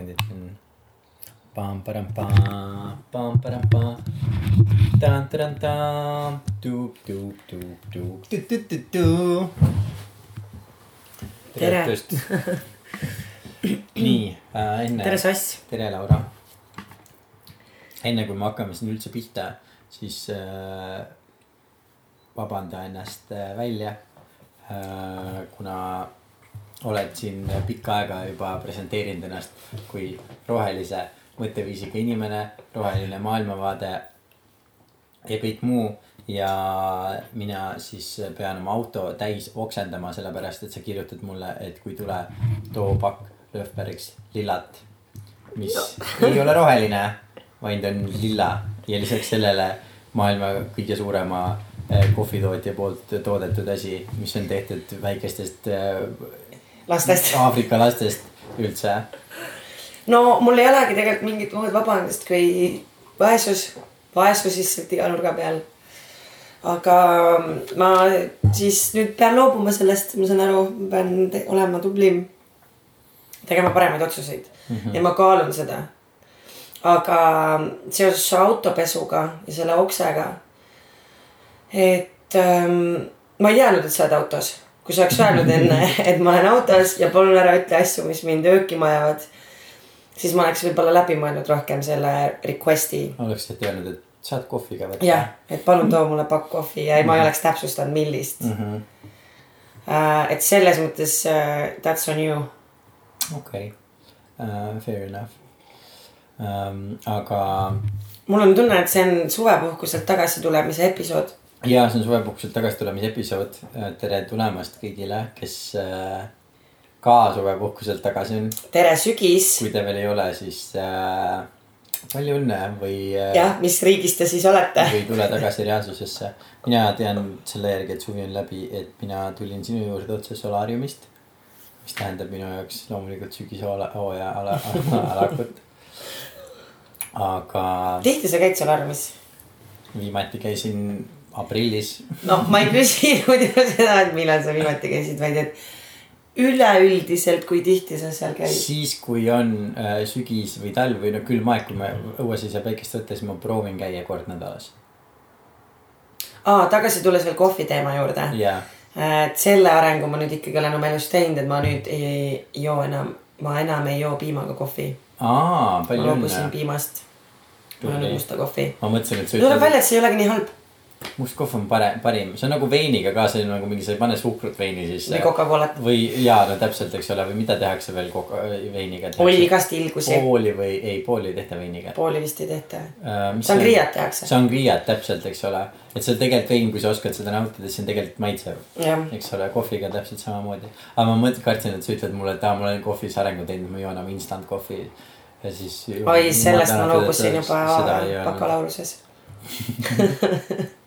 sekundit siin. Tuup-tuup-tuup-tuup, tu-tu-tu-tu. Tere. õhtust. nii äh, enne. tere Sass. tere, Laura. enne kui me hakkame siin üldse pihta, siis äh, vabanda ennast äh, välja äh,. kuna oled siin pikka aega juba presenteerinud ennast kui rohelise mõtteviisiga inimene, roheline maailmavaade ja kõik muu. ja mina siis pean oma auto täis oksendama, sellepärast et sa kirjutad mulle, et kui tule, too pakk Löfbergs lillat. mis ei ole roheline, vaid on lilla ja lisaks sellele maailma kõige suurema eh, kohvitootja poolt toodetud asi, mis on tehtud väikestest eh, lastest. Aafrika lastest üldse. no mul ei olegi tegelikult mingit muud vabandust kui vaesus, vaesus lihtsalt iga nurga peal. aga ma siis nüüd pean loobuma sellest, ma saan aru, ma pean olema tublim. tegema paremaid otsuseid mm -hmm. ja ma kaalun seda. aga seoses su autopesuga ja selle oksega. et ähm, ma ei teadnud, et sa oled autos kui sa oleks öelnud enne, et ma olen autos ja palun ära ütle asju, mis mind öökima ajavad. siis ma oleks võib-olla läbi mõelnud rohkem selle request'i. oleks lihtsalt öelnud, et saad kohvi ka võtta. jah, et palun too mulle pakk kohvi ja ma ei oleks täpsustanud, millist mm. -hmm. Uh, et selles mõttes uh, that's on you. okei okay. uh,, fair enough um,. aga mul on tunne, et see on suvepuhkuselt tagasi tulemise episood. Ja see on suvepuhkuselt tagasi tulemise episood. tere tulemast kõigile, kes uh, ka suvepuhkuselt tagasi on. tere sügis. kui te veel ei ole, siis uh, palju õnne või uh,. jah, mis riigis te siis olete? või tule tagasi reaalsusesse. mina tean selle järgi, et suvi on läbi, et mina tulin sinu juurde otse solaariumist. mis tähendab minu jaoks loomulikult sügishooaja ala, alakut. aga tihti sa käid solaariumis? viimati käisin aprillis. noh, ma ei küsinud ju seda, et millal sa viimati käisid, vaid et üleüldiselt, kui tihti sa seal käid? siis, kui on äh, sügis või talv või no külm aeg, kui me õues ei saa päikest võtta, siis ma proovin käia kord nädalas. aa, tagasi tulles veel kohvi teema juurde jaa, et selle arengu ma nüüd ikkagi olen oma elus teinud, et ma nüüd ei joo enam, ma enam ei joo piimaga kohvi. aa, ma palju loobusin õnne. piimast. ma joon musta kohvi. ma mõtlesin, et sa tuleb ütled, välja, et see ei olegi nii halb. Must kohv on pare-, parim, see on nagu veiniga ka, see on nagu mingi, sa ei pane suhkrut veini sisse. või Coca-Colat. või jaa, no täpselt, eks ole, või mida tehakse veel koka-, veiniga? oli igast ilgusi. pooli või ei, pooli ei tehta veiniga pooli vist ei tehta. uh,. Sangriat tehakse. Sangriat täpselt, eks ole, et see on tegelikult vein, kui sa oskad seda nautida, siis on tegelikult maitsev eks ole, kohviga täpselt samamoodi. aga ma mõtlen, kartsin, et sa ütled mulle, et aa, ma olen kohvis arengu teinud, ma joon enam instant kohvi. ja siis. oi sellest ma loobusin juba bakalaureuse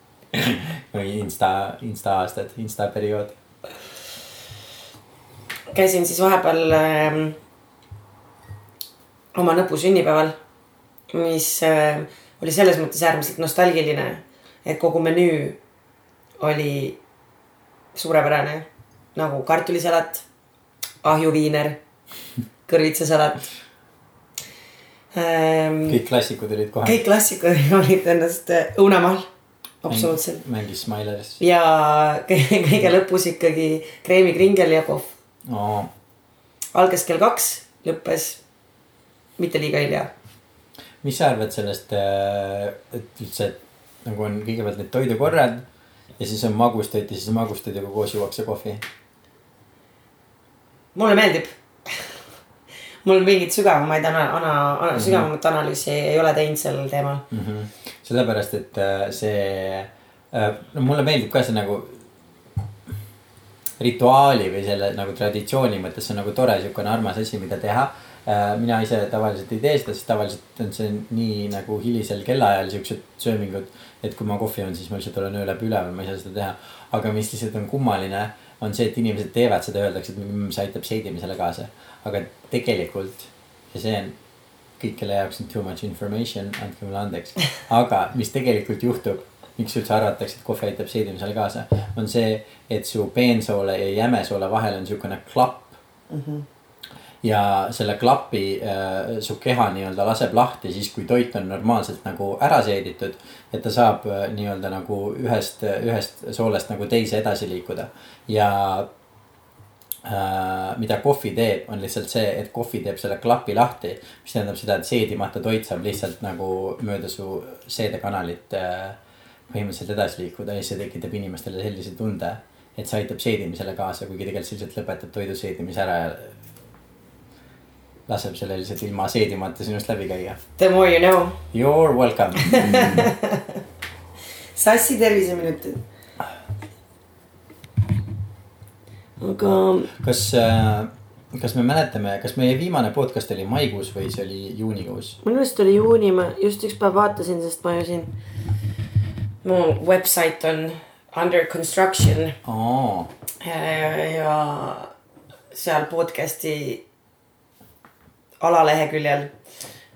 või insta, insta aastad, insta periood. käisin siis vahepeal ähm, oma nõpu sünnipäeval, mis äh, oli selles mõttes äärmiselt nostalgiline, et kogu menüü oli suurepärane nagu kartulisalat, ahjuviiner, kõrvitsasalat ähm,. kõik klassikud olid kohal. kõik klassikud olid ennast äh, õunamaal, absoluutselt. mängis Smileris ja kõige lõpus ikkagi kreemikringel ja kohv. oh.. algas kell kaks, lõppes mitte liiga hilja. mis sa arvad sellest, et üldse, nagu on kõigepealt need toidukorrad ja siis on magustoit ja siis magustoiduga koos juuakse kohvi. mulle meeldib. mul mingit sügavamaid ana-, ana-, ana-, sügavamat analüüsi ei ole teinud sellel teemal. mm. -hmm. sellepärast, et äh, see, no mulle meeldib ka see nagu rituaali või selle nagu traditsiooni mõttes, see on nagu tore siukene armas asi, mida teha. mina ise tavaliselt ei tee seda, sest tavaliselt on see nii nagu hilisel kellaajal siuksed söömingud. et kui ma kohvi joon, siis ma lihtsalt olen öö läbi üleval, ma ei saa seda teha. aga mis lihtsalt on kummaline, on see, et inimesed teevad seda, öeldakse, et mm, see aitab seedimisele kaasa. aga tegelikult ja see on kõik, kelle jaoks on too much information, andke mulle andeks. aga mis tegelikult juhtub, miks üldse arvatakse, et kohvi aitab seedimisele kaasa, on see, et su peensoole ja jämesoole vahel on siukene klapp. ja selle klapi äh, su keha nii-öelda laseb lahti siis, kui toit on normaalselt nagu ära seeditud. et ta saab äh, nii-öelda nagu ühest, ühest soolest nagu teise edasi liikuda ja mida kohvi teeb, on lihtsalt see, et kohvi teeb selle klapi lahti. mis tähendab seda, et seedimata toit saab lihtsalt nagu mööda su seedekanalit äh, põhimõtteliselt edasi liikuda ja see tekitab inimestele sellise tunde. et see aitab seedimisele kaasa, kuigi tegelikult see lihtsalt lõpetab toidu seedimise ära ja laseb selle lihtsalt ilma seedimata sinust läbi käia. The more you know. You are welcome sassi terviseminutid. Aga. kas, äh, kas me mäletame, kas meie viimane podcast oli maikuus või see oli juunikuus? minu meelest oli juuni, ma just üks päev vaatasin, sest ma ju siin. mu website on under construction oh.. ja seal podcast'i alaleheküljel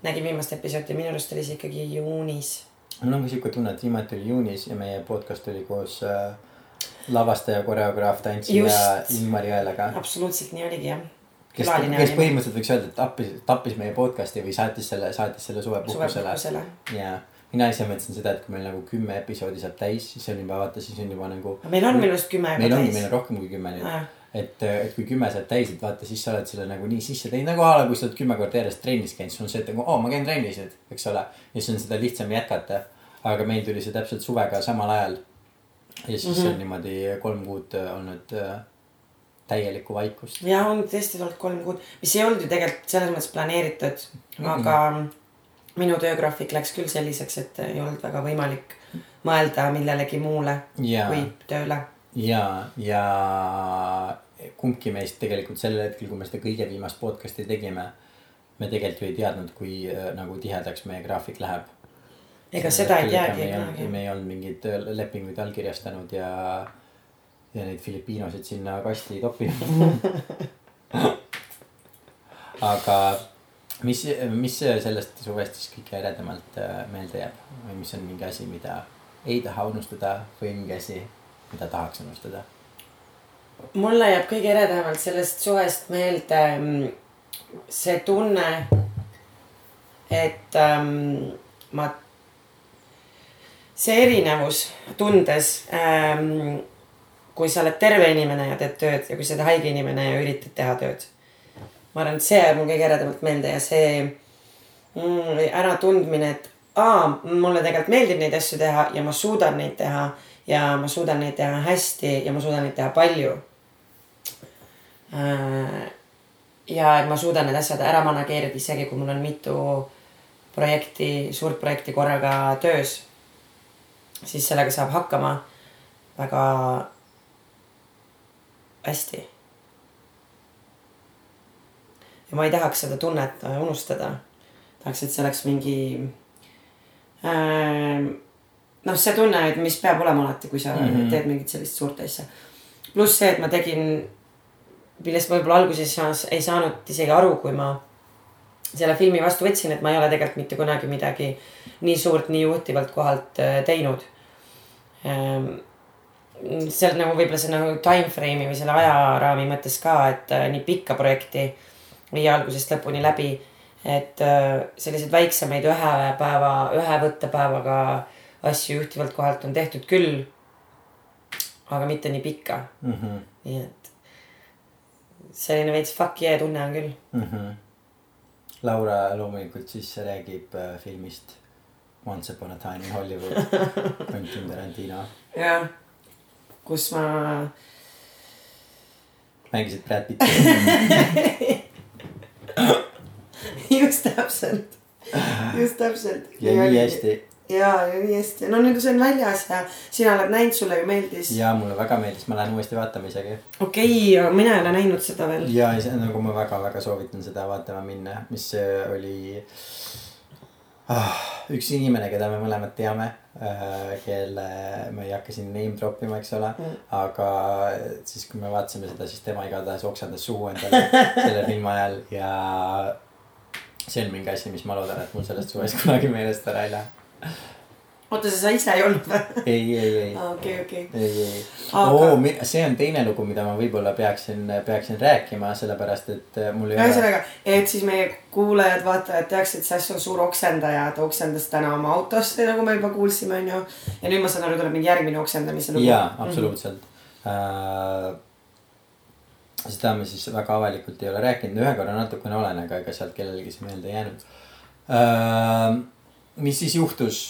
nägin viimast episoodi, minu arust oli see ikkagi juunis. mul on ka siuke tunne, et viimati oli juunis ja meie podcast oli koos äh, lavastaja, koreograaf, tantsija Ingmar Jõeläga. absoluutselt nii oligi jah. kes, kes põhimõtteliselt võiks öelda, et tappis, tappis meie podcast'i või saatis selle, saatis selle suvepuhkusele. jaa mina ise mõtlesin seda, et kui meil nagu kümme episoodi saab täis, siis on juba vaata, siis on juba nagu. meil on minu arust kümme meil ongi, meil on rohkem kui kümme nüüd et, et kui kümme saad täis, et vaata, siis sa oled selle nagu nii sisse teinud nagu a la, kui sa oled kümme korda järjest trennis käinud, siis on see, et nagu oo oh,, ma käin trennis nüüd, eks ole. ja siis on seda lihtsam jätkata. aga meil tuli see täpselt suvega samal ajal. Ja siis mm -hmm. on niimoodi kolm kuud olnud äh, täielikku vaikust. ja on tõesti olnud kolm kuud, mis ei olnud ju tegelikult selles mõttes planeeritud mm, -hmm. aga minu töögraafik läks küll selliseks, et ei olnud väga võimalik mõelda millelegi muule ja. kui tööle ja, ja kumbki meist tegelikult sellel hetkel, kui me seda kõige viimast podcast'i tegime. me tegelikult ju ei teadnud, kui äh, nagu tihedaks meie graafik läheb. Ega seda ei teagi kunagi. me ei olnud mingeid lepinguid allkirjastanud ja, ja neid Filipiinosid sinna kasti toppinud aga mis, mis sellest suvest siis kõige eredamalt äh, meelde jääb või mis on mingi asi, mida ei taha unustada või mingi asi mida tahaks unustada? mulle jääb kõige eredamalt sellest suvest meelde mm, see tunne, et ähm, ma, see erinevus tundes ähm,, kui sa oled terve inimene ja teed tööd ja kui sa oled haige inimene ja üritad teha tööd. ma arvan, et see jääb mul kõige eredamalt meelde ja see mm, äratundmine, et aa, mulle tegelikult meeldib neid asju teha ja ma suudan neid teha ja ma suudan neid teha hästi ja ma suudan neid teha palju. Äh, ja et ma suudan need asjad ära manageerida, isegi kui mul on mitu projekti, suurt projekti korraga töös. Siis sellega saab hakkama väga hästi. ja ma ei tahaks seda tunnet unustada. tahaks, et see oleks mingi äh, noh, see tunne, et mis peab olema alati, kui sa mm -hmm. teed mingit sellist suurt asja. pluss see, et ma tegin, millest ma võib-olla alguses ei saanud isegi aru, kui ma selle filmi vastu võtsin, et ma ei ole tegelikult mitte kunagi midagi nii suurt, nii juhtivalt kohalt äh, teinud. Ehm, seal nagu võib-olla see nagu time frame'i või selle ajaraami mõttes ka, et äh, nii pikka projekti viia algusest lõpuni läbi. et äh, selliseid väiksemaid ühe päeva, ühe võttepäevaga asju juhtivalt kohalt on tehtud küll. aga mitte nii pikka mm. -hmm. nii et selline veits fuck yeah tunne on küll mm. -hmm. Laura loomulikult siis räägib äh, filmist Once upon a time in Hollywood Quentin Tarantino. jah, kus ma. mängisid Brad Pitti just täpselt, just täpselt. ja nii hästi ja, nii hästi, no nüüd see on väljas ja sina oled näinud, sulle ju meeldis. ja mulle väga meeldis, ma lähen uuesti vaatama isegi. okei okay,, mina ei ole näinud seda veel. ja nagu ma väga-väga soovitan seda vaatama minna, mis oli ah, üks inimene, keda me mõlemad teame äh,, kelle ma ei hakka siin name drop ima, eks ole mm.. aga siis, kui me vaatasime seda, siis tema igatahes oksendas suhu endale selle filmi ajal ja see on mingi asi, mis ma loodan, et mul sellest suvest kunagi meelest ära ei lähe oota, sa ise ei olnud või? ei, ei, ei, okei, okei. ei, ei. Oo, see on teine lugu, mida ma võib-olla peaksin, peaksin rääkima, sellepärast et äh, mul ei ole. ühesõnaga, et siis meie kuulajad-vaatajad teaksid, Sass on suur oksendaja, ta oksendas täna oma autosse, nagu me juba kuulsime, onju. ja nüüd ma saan aru, tuleb mingi järgmine oksendamise lugu. jaa, absoluutselt äh,. seda me siis väga avalikult ei ole rääkinud, ühe korra natukene olen, aga ega sealt kellelegi see meelde ei jäänud äh,. Mis siis juhtus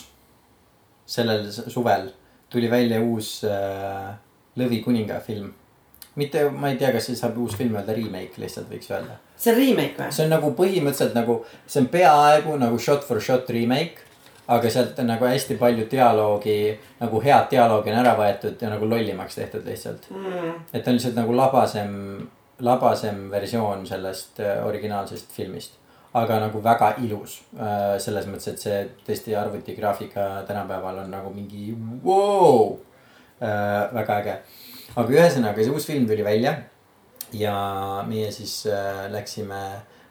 sellel suvel, tuli välja uus äh, Lõvi kuninga film. mitte, ma ei tea, kas siis saab uus film öelda remake lihtsalt võiks öelda see on remake või? see on nagu põhimõtteliselt nagu, see on peaaegu nagu shot for shot remake. aga sealt on nagu hästi palju dialoogi, nagu head dialoogi on ära võetud ja nagu lollimaks tehtud lihtsalt mm.? et on lihtsalt nagu labasem, labasem versioon sellest äh, originaalsest filmist. Aga nagu väga ilus äh, selles mõttes, et see tõesti arvutigraafika tänapäeval on nagu mingi wow,. Äh, väga äge, aga ühesõnaga see uus film tuli välja ja meie siis äh, läksime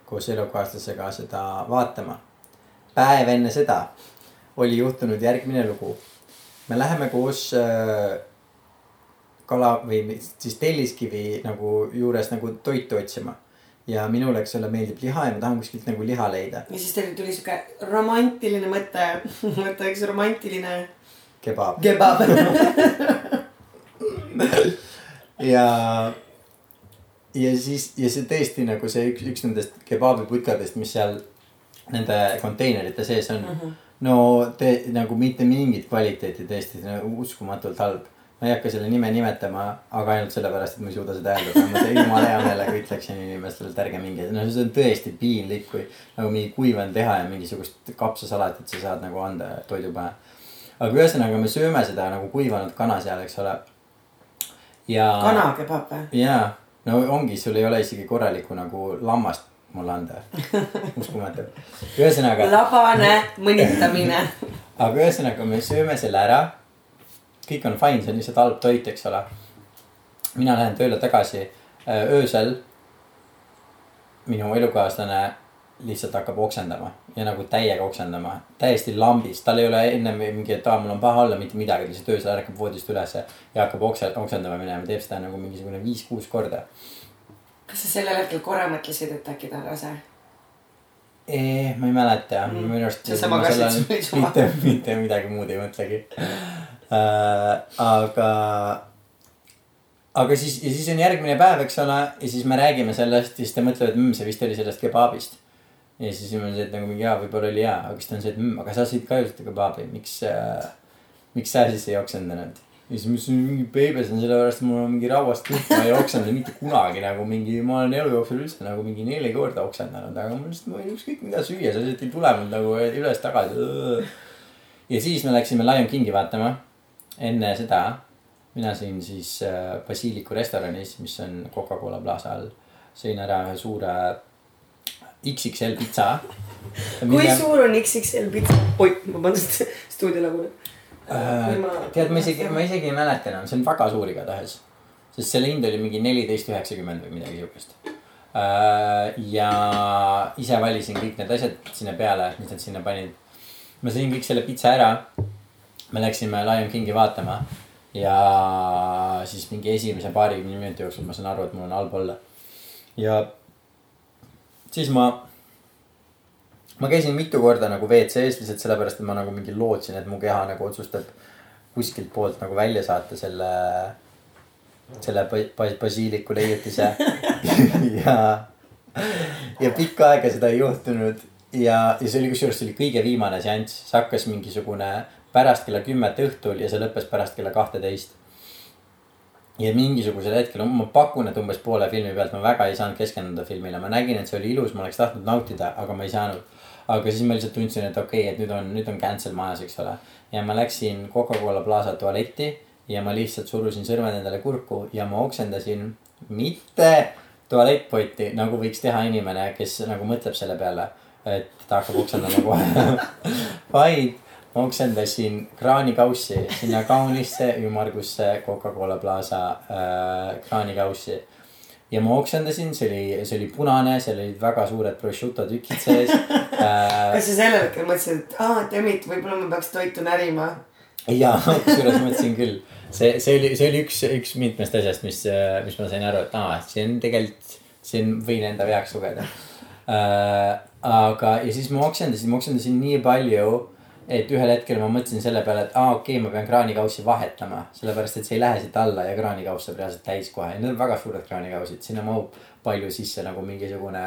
koos elukaaslasega seda vaatama. päev enne seda oli juhtunud järgmine lugu. me läheme koos kala või siis Telliskivi nagu juures nagu toitu otsima. Ja minule, eks ole, meeldib liha ja ma tahan kuskilt nagu liha leida. ja siis teil tuli siuke romantiline mõte, mõte üks romantiline kebab kebab. ja, ja siis ja see tõesti nagu see üks, üks nendest kebabiputkadest, mis seal nende konteinerite sees on mm. -hmm. no te nagu mitte mingit kvaliteeti tõesti uskumatult halb. Ma ei hakka selle nime nimetama, aga ainult sellepärast, et ma ei suuda seda hääldada, ma jumala hea meelega ütleksin inimestele, et ärge minge, no see on tõesti piinlik, kui nagu mingi kuiv on teha ja mingisugust kapsasalatit sa saad nagu anda toidu pähe. aga ühesõnaga, me sööme seda nagu kuivanud kana seal, eks ole. ja. kanakebab või? jaa, no ongi, sul ei ole isegi korralikku nagu lammast mulle anda. uskumatu. ühesõnaga, labane mõnitamine. aga ühesõnaga me sööme selle ära. Kõik on fine, see on lihtsalt halb toit, eks ole. mina lähen tööle tagasi äh, öösel. minu elukaaslane lihtsalt hakkab oksendama ja nagu täiega oksendama, täiesti lambis, tal ei ole ennem mingi, et aa, mul on paha olla, mitte midagi, lihtsalt öösel ärkab voodist ülesse ja hakkab okse-, oksendama minema, teeb seda nagu mingisugune viis-kuus korda kas sa sellel hetkel korra mõtlesid, et äkki ta on rase? Eh, ma ei mäleta mm., minu arust. Mitte, mitte midagi muud ei mõtlegi. aga, aga siis ja siis on järgmine päev, eks ole, ja siis me räägime sellest ja siis ta mõtleb, et mm, see vist oli sellest kebabist. ja siis ma ütlesin, et nagu mingi jaa, võib-olla oli hea, aga siis ta on see, et mm, aga sa sõid ka ju seda kebabi, miks äh,, miks sa siis ei oksendanud? ja siis ma ütlesin, mingi beebes on sellepärast, mul on mingi rauast kõht, ma ei oksenda mitte kunagi nagu mingi, ma olen elu jooksul üldse nagu mingi neli korda oksendanud, aga mul lihtsalt, ma võin ükskõik mida süüa, see lihtsalt ei tule mul nagu üles-tagasi. ja siis me läksime Lion Kingi vaatama. Enne seda mina sõin siis äh, Basiliku restoranis, mis on Coca-Cola plaza all, sõin ära ühe suure XXL pitsa. kui suur on XXL pitsa? oi, vabandust, stuudio laguneb. Äh, tead, ma isegi, ma isegi ei mäleta enam, see on väga suur igatahes. sest selle hind oli mingi neliteist üheksakümmend või midagi siukest. ja ise valisin kõik need asjad sinna peale, mis nad sinna panid. ma sõin kõik selle pitsa ära. Me läksime Lion Kingi vaatama ja siis mingi esimese paarikümne minuti jooksul ma saan aru, et mul on halb olla. ja siis ma ma käisin mitu korda nagu WC-s lihtsalt sellepärast, et ma nagu mingi lootsin, et mu keha nagu otsustab kuskilt poolt nagu välja saata selle, selle ba- ba- basiiliku leiutise. Ja, ja pikka aega seda ei juhtunud. Ja, ja see oli kusjuures, see oli kõige viimane seanss, see hakkas mingisugune pärast kella kümmet õhtul ja see lõppes pärast kella kahteteist ja mingisugusel hetkel, ma pakun, et umbes poole filmi pealt ma väga ei saanud keskenduda filmile, ma nägin, et see oli ilus, ma oleks tahtnud nautida, aga ma ei saanud. aga siis ma lihtsalt tundsin, et okei okay,, et nüüd on, nüüd on cancel majas, eks ole. ja ma läksin Coca-Cola Plaza tualetti ja ma lihtsalt surusin sõrmed endale kurku ja ma oksendasin mitte tualettpotti, nagu võiks teha inimene, kes nagu mõtleb selle peale, et ta hakkab oksendama kohe, vaid oksendasin kraanikaussi sinna kaunisse ümmargusse Coca-Cola Plaza äh, kraanikaussi. ja ma oksendasin, see oli, see oli punane, seal olid väga suured prosciutto tükid sees äh,. kas sa sellel hetkel mõtlesid, et aa, Demmit, võib-olla ma peaks toitu närima? ja kusjuures mõtlesin küll, see, see oli, see oli üks, üks mitmest asjast, mis, mis ma sain aru, et aa, see on tegelikult, siin võin enda veaks lugeda äh,. aga, ja siis ma oksendasin, ma oksendasin nii palju, et ühel hetkel ma mõtlesin selle peale, et aa, okei okay,, ma pean kraanikaussi vahetama, sellepärast et see ei lähe siit alla ja kraanikauss saab reaalselt täis kohe ja need on väga suured kraanikausid, sinna mahub palju sisse nagu mingisugune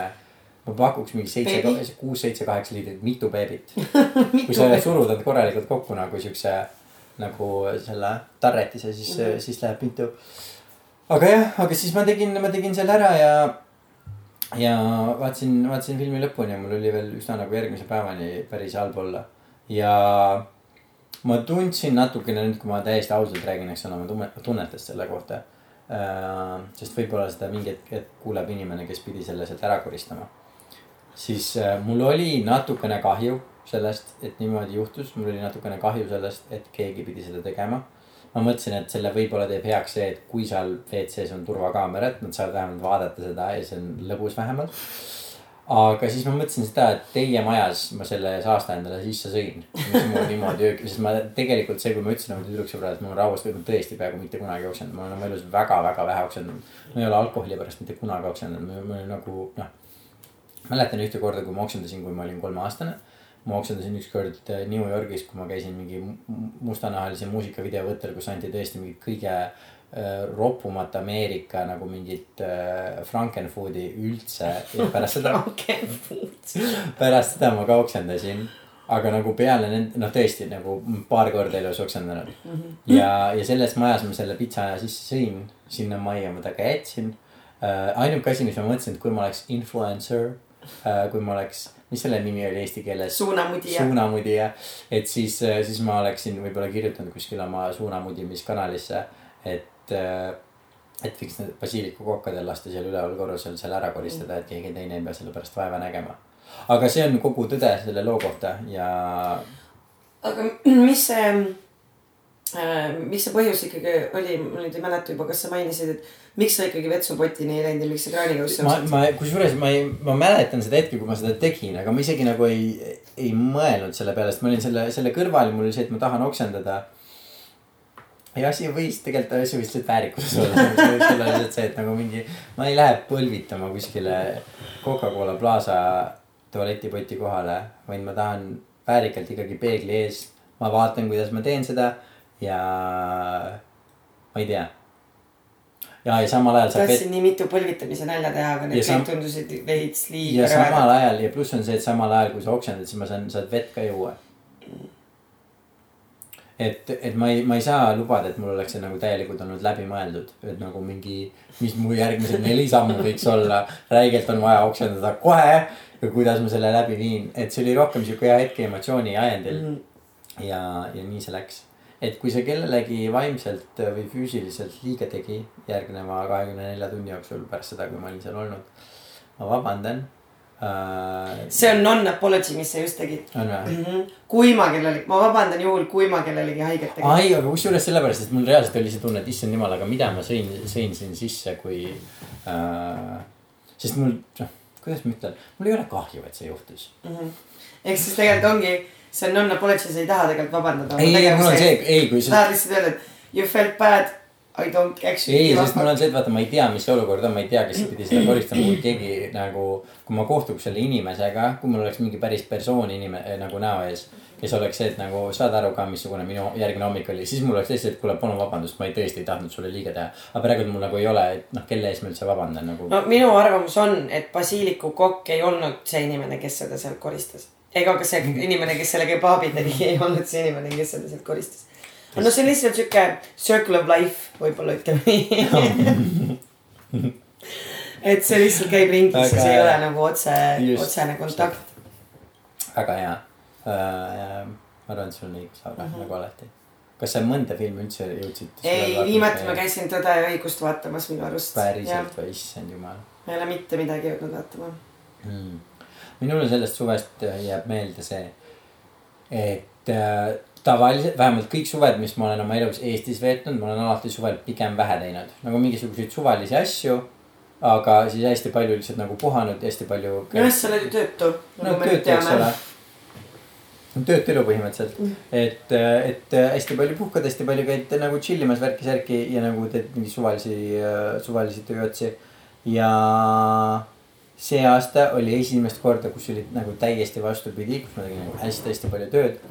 ma pakuks mingi seitse kuus, seitse, kaheksa liitrit, mitu beebit. kui sa surud nad korralikult kokku nagu siukse nagu selle tarretise, siis mm, -hmm. siis läheb mitu. aga jah, aga siis ma tegin, ma tegin selle ära ja, ja vaatasin, vaatasin filmi lõpuni ja mul oli veel üsna nagu järgmise päevani päris halb olla. Ja ma tundsin natukene nüüd, kui ma täiesti ausalt räägin, eks ole, tunne- tunnetest selle kohta äh,. sest võib-olla seda mingi hetk hetk kuuleb inimene, kes pidi selle sealt ära koristama siis äh, mul oli natukene kahju sellest, et niimoodi juhtus, mul oli natukene kahju sellest, et keegi pidi seda tegema. ma mõtlesin, et selle võib-olla teeb heaks see, et kui seal WC-s on turvakaamera, et nad saavad vähemalt vaadata seda ja see on lõbus vähemalt. Aga siis ma mõtlesin seda, et teie majas ma selle saasta endale sisse sõin. mis mul niimoodi öökis, sest ma tegelikult see, kui ma ütlesin oma tüdruksõbrale, et mul on rauast, ma tõesti peaaegu mitte kunagi oksendanud, ma olen oma elus väga-väga vähe oksendanud. ma ei ole alkoholi pärast mitte kunagi oksendanud, ma olen nagu noh mäletan ühte korda, kui ma oksendasin, kui ma olin kolmeaastane. ma oksendasin ükskord äh, New Yorgis, kui ma käisin mingi mu- mustanahalise muusikavideo võttel, kus anti tõesti mingit kõige ropumat Ameerika nagu mingit äh, Frankenfoodi üldse ja pärast seda pärast seda ma ka oksendasin. aga nagu peale nende, noh tõesti nagu paar korda elus oksendanud mm. -hmm. ja, ja selles majas ma selle pitsa sisse sõin, sinna majja ma ta ka jätsin äh,. ainuke asi, mis ma mõtlesin, et kui ma oleks influencer äh,, kui ma oleks, mis selle nimi oli eesti keeles? suunamudija. suunamudija, et siis, siis ma oleksin võib-olla kirjutanud kuskile oma suunamudimiskanalisse, et, et võiks need basiilikukokkadel lasta seal üleval korrusel seal ära koristada, et keegi teine ei pea selle pärast vaeva nägema. aga see on kogu tõde selle loo kohta ja aga mis see, mis see põhjus ikkagi oli, ma nüüd ei mäleta juba, kas sa mainisid, et miks sa ikkagi vetsupotini ei läinud ja miks sa kraanikausse ma, ma kusjuures ma ei, ma mäletan seda hetke, kui ma seda tegin, aga ma isegi nagu ei, ei mõelnud selle peale, sest ma olin selle, selle kõrval, mul oli see, et ma tahan oksendada. Ja asi võis tegelikult, asi võis lihtsalt väärikuses olla, see võis olla lihtsalt see, et nagu mingi, ma ei lähe põlvitama kuskile Coca-Cola Plaza tualetipoti kohale, vaid ma tahan väärikalt ikkagi peegli ees. ma vaatan, kuidas ma teen seda ja ma ei tea. ja, ja samal ajal tahtsin nii mitu põlvitamise nalja teha, aga Ja need sam- kõik tundusid veits ja liiga samal rõvedad. ajal ja pluss on see, et samal ajal, kui sa oksendad, siis ma saan, saad vett ka juua. et, et ma ei, ma ei saa lubada, et mul oleks see nagu täielikult olnud läbimõeldud, et nagu mingi, mis mu järgmised neli sammu võiks olla. räigelt on vaja oksendada kohe ja kuidas ma selle läbi viin, et see oli rohkem sihuke hea hetke emotsiooni ajendil Mhm. ja, ja nii see läks. et kui see kellelegi vaimselt või füüsiliselt liiga tegi järgneva kahekümne nelja tunni jooksul pärast seda, kui ma olin seal olnud, ma vabandan. See on non-apology, mis sa just tegid. on või? kui ma kellelegi, ma vabandan juhul, kui ma kellelegi haiget tegin. ai, aga kusjuures sellepärast, et mul reaalselt oli see tunne, et issand jumal, aga mida ma sõin, sõin siin sisse, kui äh,. sest mul, noh, kuidas ma ütlen, mul ei ole kahju, et see juhtus. ehk siis tegelikult ongi, see on non-apology, sa ei taha tegelikult vabandada. ei, ei, mul on see, ei, kui sa tahad lihtsalt öelda, et you felt bad, I don't actually. ei, sest mul on see, et vaata, ma ei tea, mis see olukord on, ma ei tea, kes pidi seda koristama, kui keegi nagu, kui ma kohtuks selle inimesega, kui mul oleks mingi päris persoon inime- nagu näo ees. kes oleks see, et nagu saad aru ka, missugune minu järgmine hommik oli, siis mul oleks lihtsalt, et kuule, palun vabandust, ma ei, tõesti ei tahtnud sulle liiga teha. aga praegu mul nagu ei ole, et noh, kelle ees ma üldse vabandan nagu. no minu arvamus on, et Basiliku kokk ei olnud see inimene, kes seda sealt koristas. ega ka see inimene, kes selle kebaabi tegi, ei olnud see inimene, kes seda sealt koristas. No see on lihtsalt sihuke circle of life, võib-olla ütleme nii. et see lihtsalt käib ringi, siis ei ole nagu otse, otsene kontakt. väga hea äh,. ma arvan, et sul on õigus, Laura mm, -hmm. nagu alati. kas sa mõnda filmi üldse jõudsid? ei, viimati ma. käisin Tõde ja õigust vaatamas minu arust. päriselt või, issand jumal ma ei ole mitte midagi jõudnud vaatama. mm.. minule sellest suvest jääb meelde see, et äh, tavaliselt, vähemalt kõik suved, mis ma olen oma elus Eestis veetnud, ma olen alati suvel pigem vähe teinud. nagu mingisuguseid suvalisi asju aga siis hästi palju lihtsalt nagu puhanud hästi palju. jah, sa oled ju töötu. no töötu, eks ole. töötu elu põhimõtteliselt mm., et, et hästi palju puhkad, hästi palju käid nagu chill imas värki-särki ja nagu teed mingeid suvalisi, suvalisi tööotsi. ja see aasta oli esimest korda, kus oli nagu täiesti vastupidi, kus ma tegin nagu hästi-hästi palju tööd.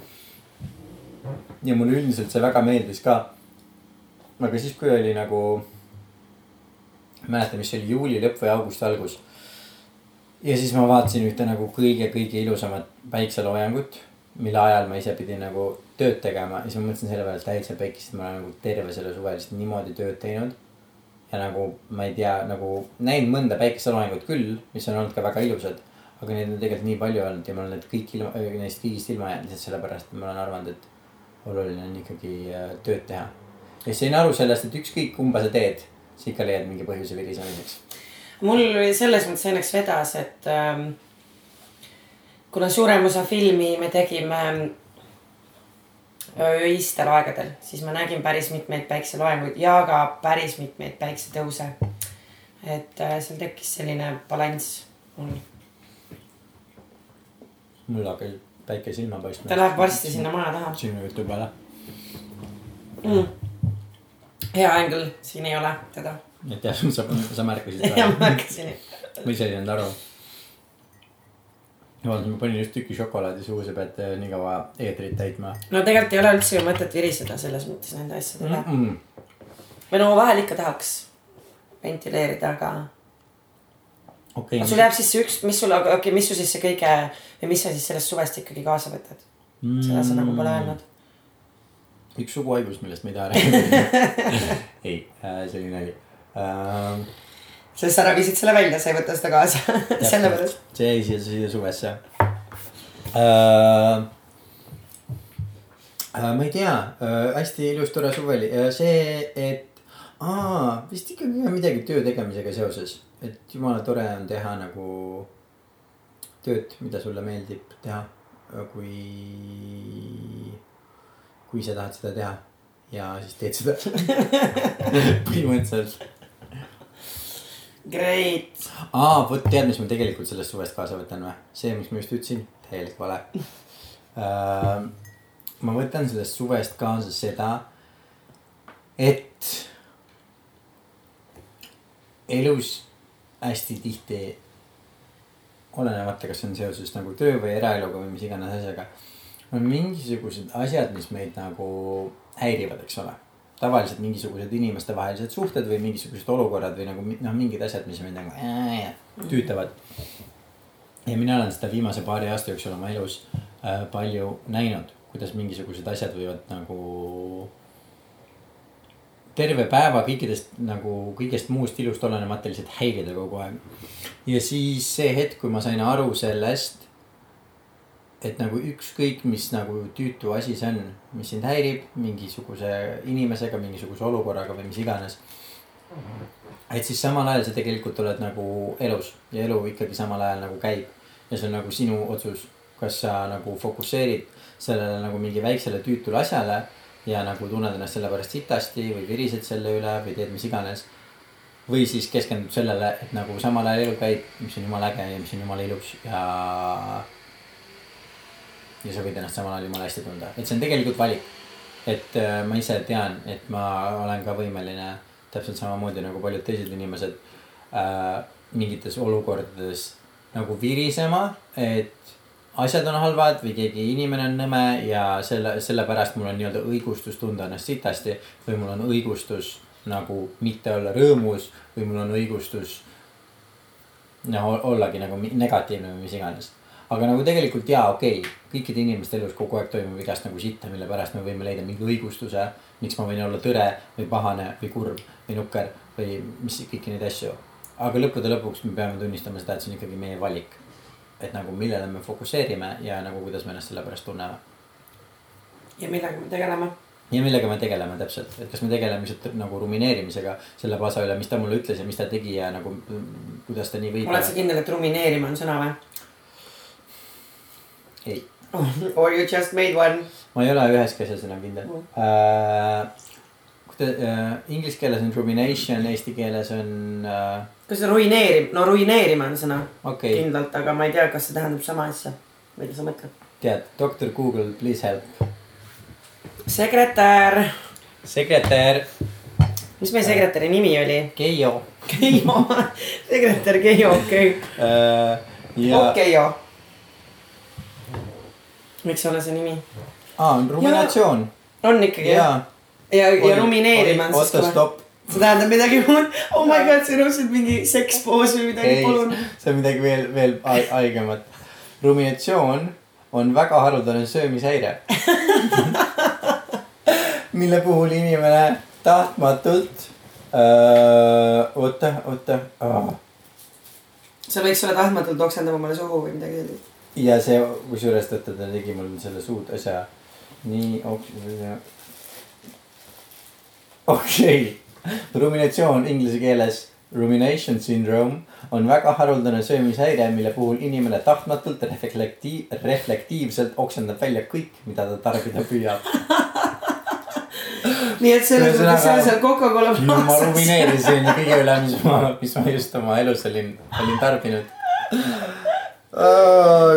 Ja mulle üldiselt see väga meeldis ka. aga siis, kui oli nagu, ei mäleta, mis see oli, juuli lõpp või augusti algus ja siis ma vaatasin ühte nagu kõige-kõige ilusamat päikseloojangut, mille ajal ma ise pidin nagu tööd tegema ja siis ma mõtlesin selle peale, täitsa pekis, et ma olen nagu terve selle suve lihtsalt niimoodi tööd teinud. ja nagu ma ei tea, nagu näinud mõnda päikeseloojangut küll, mis on olnud ka väga ilusad. aga neid on tegelikult nii palju olnud ja ma olen need kõik ilma, neist kõigist ilma jäänud lihtsalt sellepärast, et ma olen arvanud, et oluline on ikkagi äh, tööd teha. ja sain aru sellest, et ükskõik kumba sa teed, sa ikka leiad mingi põhjuse virisemiseks. mul oli selles mõttes õnneks vedas, et ähm, kuna suurem osa filmi me tegime öistel aegadel, siis ma nägin päris mitmeid päikseloojanguid ja ka päris mitmeid päiksetõuse. et äh, seal tekkis selline balanss mul. mul hakkas päike silma paistma. ta läheb varsti sinna maja taha sinu jutu peale. mm.. hea ängel, siin ei ole teda. et jah, sa, sa märkasid ja seda ma märkasin. või sa ei saanud aru. vaata, ma panin just tüki šokolaadi suhu, sa pead eh, nii kaua eetrit täitma no tegelikult ei ole üldse ju mõtet viriseda selles mõttes nende asjade üle mm. -mm. või no vahel ikka tahaks ventileerida, aga aga sul jääb siis see üks, mis sul, okei okay,, mis su siis see kõige või mis sa siis sellest suvest ikkagi kaasa võtad? seda sa nagu pole öelnud. üks suguhaigus, millest ma ei taha rääkida. ei, see oli nali uh,. sest sa ravisid selle välja, sa ei võta seda kaasa. sellepärast. see jäi siia, siia suvesse uh,. Uh, ma ei tea uh,, hästi ilus tore suvi oli uh, see, et aa, vist ikkagi ka midagi töö tegemisega seoses, et jumala tore on teha nagu tööd, mida sulle meeldib teha, kui, kui sa tahad seda teha ja siis teed seda põhimõtteliselt Great. aa, vot tead, mis ma tegelikult sellest suvest kaasa võtan või? see, mis ma just ütlesin, täielik vale uh,. ma võtan sellest suvest kaasa seda, et elus hästi tihti, olenemata, kas see on seoses nagu töö või eraeluga või mis iganes asjaga, on mingisugused asjad, mis meid nagu häirivad, eks ole tavaliselt mingisugused inimestevahelised suhted või mingisugused olukorrad või nagu noh, mingid asjad, mis mind nagu äh, tüütavad. ja mina olen seda viimase paari aasta jooksul oma elus äh, palju näinud, kuidas mingisugused asjad võivad nagu terve päeva kõikidest nagu kõigest muust ilust olenemata lihtsalt häirida kogu aeg. ja siis see hetk, kui ma sain aru sellest, et nagu ükskõik, mis nagu tüütu asi see on, mis sind häirib mingisuguse inimesega, mingisuguse olukorraga või mis iganes. et siis samal ajal sa tegelikult oled nagu elus ja elu ikkagi samal ajal nagu käib ja see on nagu sinu otsus, kas sa nagu fokusseerid sellele nagu mingi väiksele tüütule asjale ja nagu tunned ennast selle pärast sitasti või virised selle üle või teed mis iganes. või siis keskendud sellele, et nagu samal ajal elu käib, mis on jumala äge ja mis on jumala ilus ja ja sa võid ennast samal ajal jumala hästi tunda, et see on tegelikult valik. et äh, ma ise tean, et ma olen ka võimeline täpselt samamoodi nagu paljud teised inimesed äh, mingites olukordades nagu virisema, et asjad on halvad või keegi inimene on nõme ja selle, sellepärast mul on nii-öelda õigustus tunda ennast sitasti või mul on õigustus nagu mitte olla rõõmus või mul on õigustus no ollagi nagu negatiivne või mis iganes. aga nagu tegelikult jaa, okei okay,, kõikide inimeste elus kogu aeg toimub igast nagu sitta, mille pärast me võime leida mingi õigustuse. miks ma võin olla tõre või pahane või kurb või nukker või mis kõiki neid asju. aga lõppude lõpuks me peame tunnistama seda, et see on ikkagi meie valik. Et nagu millele me fokusseerime ja nagu kuidas me ennast selle pärast tunneme ja millega me tegeleme? ja millega me tegeleme täpselt, et kas me tegeleme lihtsalt nagu rumineerimisega selle pasa üle, mis ta mulle ütles ja mis ta tegi ja nagu mm, kuidas ta nii võib. oled sa kindel, et rumineerima on sõna või? ei, Or you just made one? ma ei ole üheski asjas enam kindel Mm. äh,. äh, inglise keeles on rumination, eesti keeles on äh, kas ruineerib, no ruineerima on sõna okay,, kindlalt, aga ma ei tea, kas see tähendab sama asja. mida sa mõtled? tead, doktor Google, please help. sekretär, sekretär mis meie sekretäri nimi oli? Keijo Keijo, sekretär Keijo, okei äh,. okay., Keijo. võiks olla see nimi. aa, on ruminatsioon on ikkagi jah? ja. ja, ja rumineerima on siis oota, ka. stopp, see tähendab midagi muud. oh my god, see on õudselt mingi sekspoos või midagi, palun., see on midagi veel, veel ha- haigemat. ruminatsioon on väga haruldane söömishäire. mille puhul inimene tahtmatult, oota, oota, sa võiks olla tahtmatult oksendama mulle suhu või midagi sellist. ja see, kusjuures ta, ta tegi mul selle suud asja nii, okei okay.. Ruminatsioon inglise keeles, rumination syndrome on väga haruldane söömishäire, mille puhul inimene tahtmatult reflektiiv, reflektiivselt oksendab välja kõik, mida ta tarbida püüab. nii et selles mõttes on seal Coca-Cola ma plaasas. rumineerisin kõige üle, mis ma, mis ma just oma elus olin, olin tarbinud.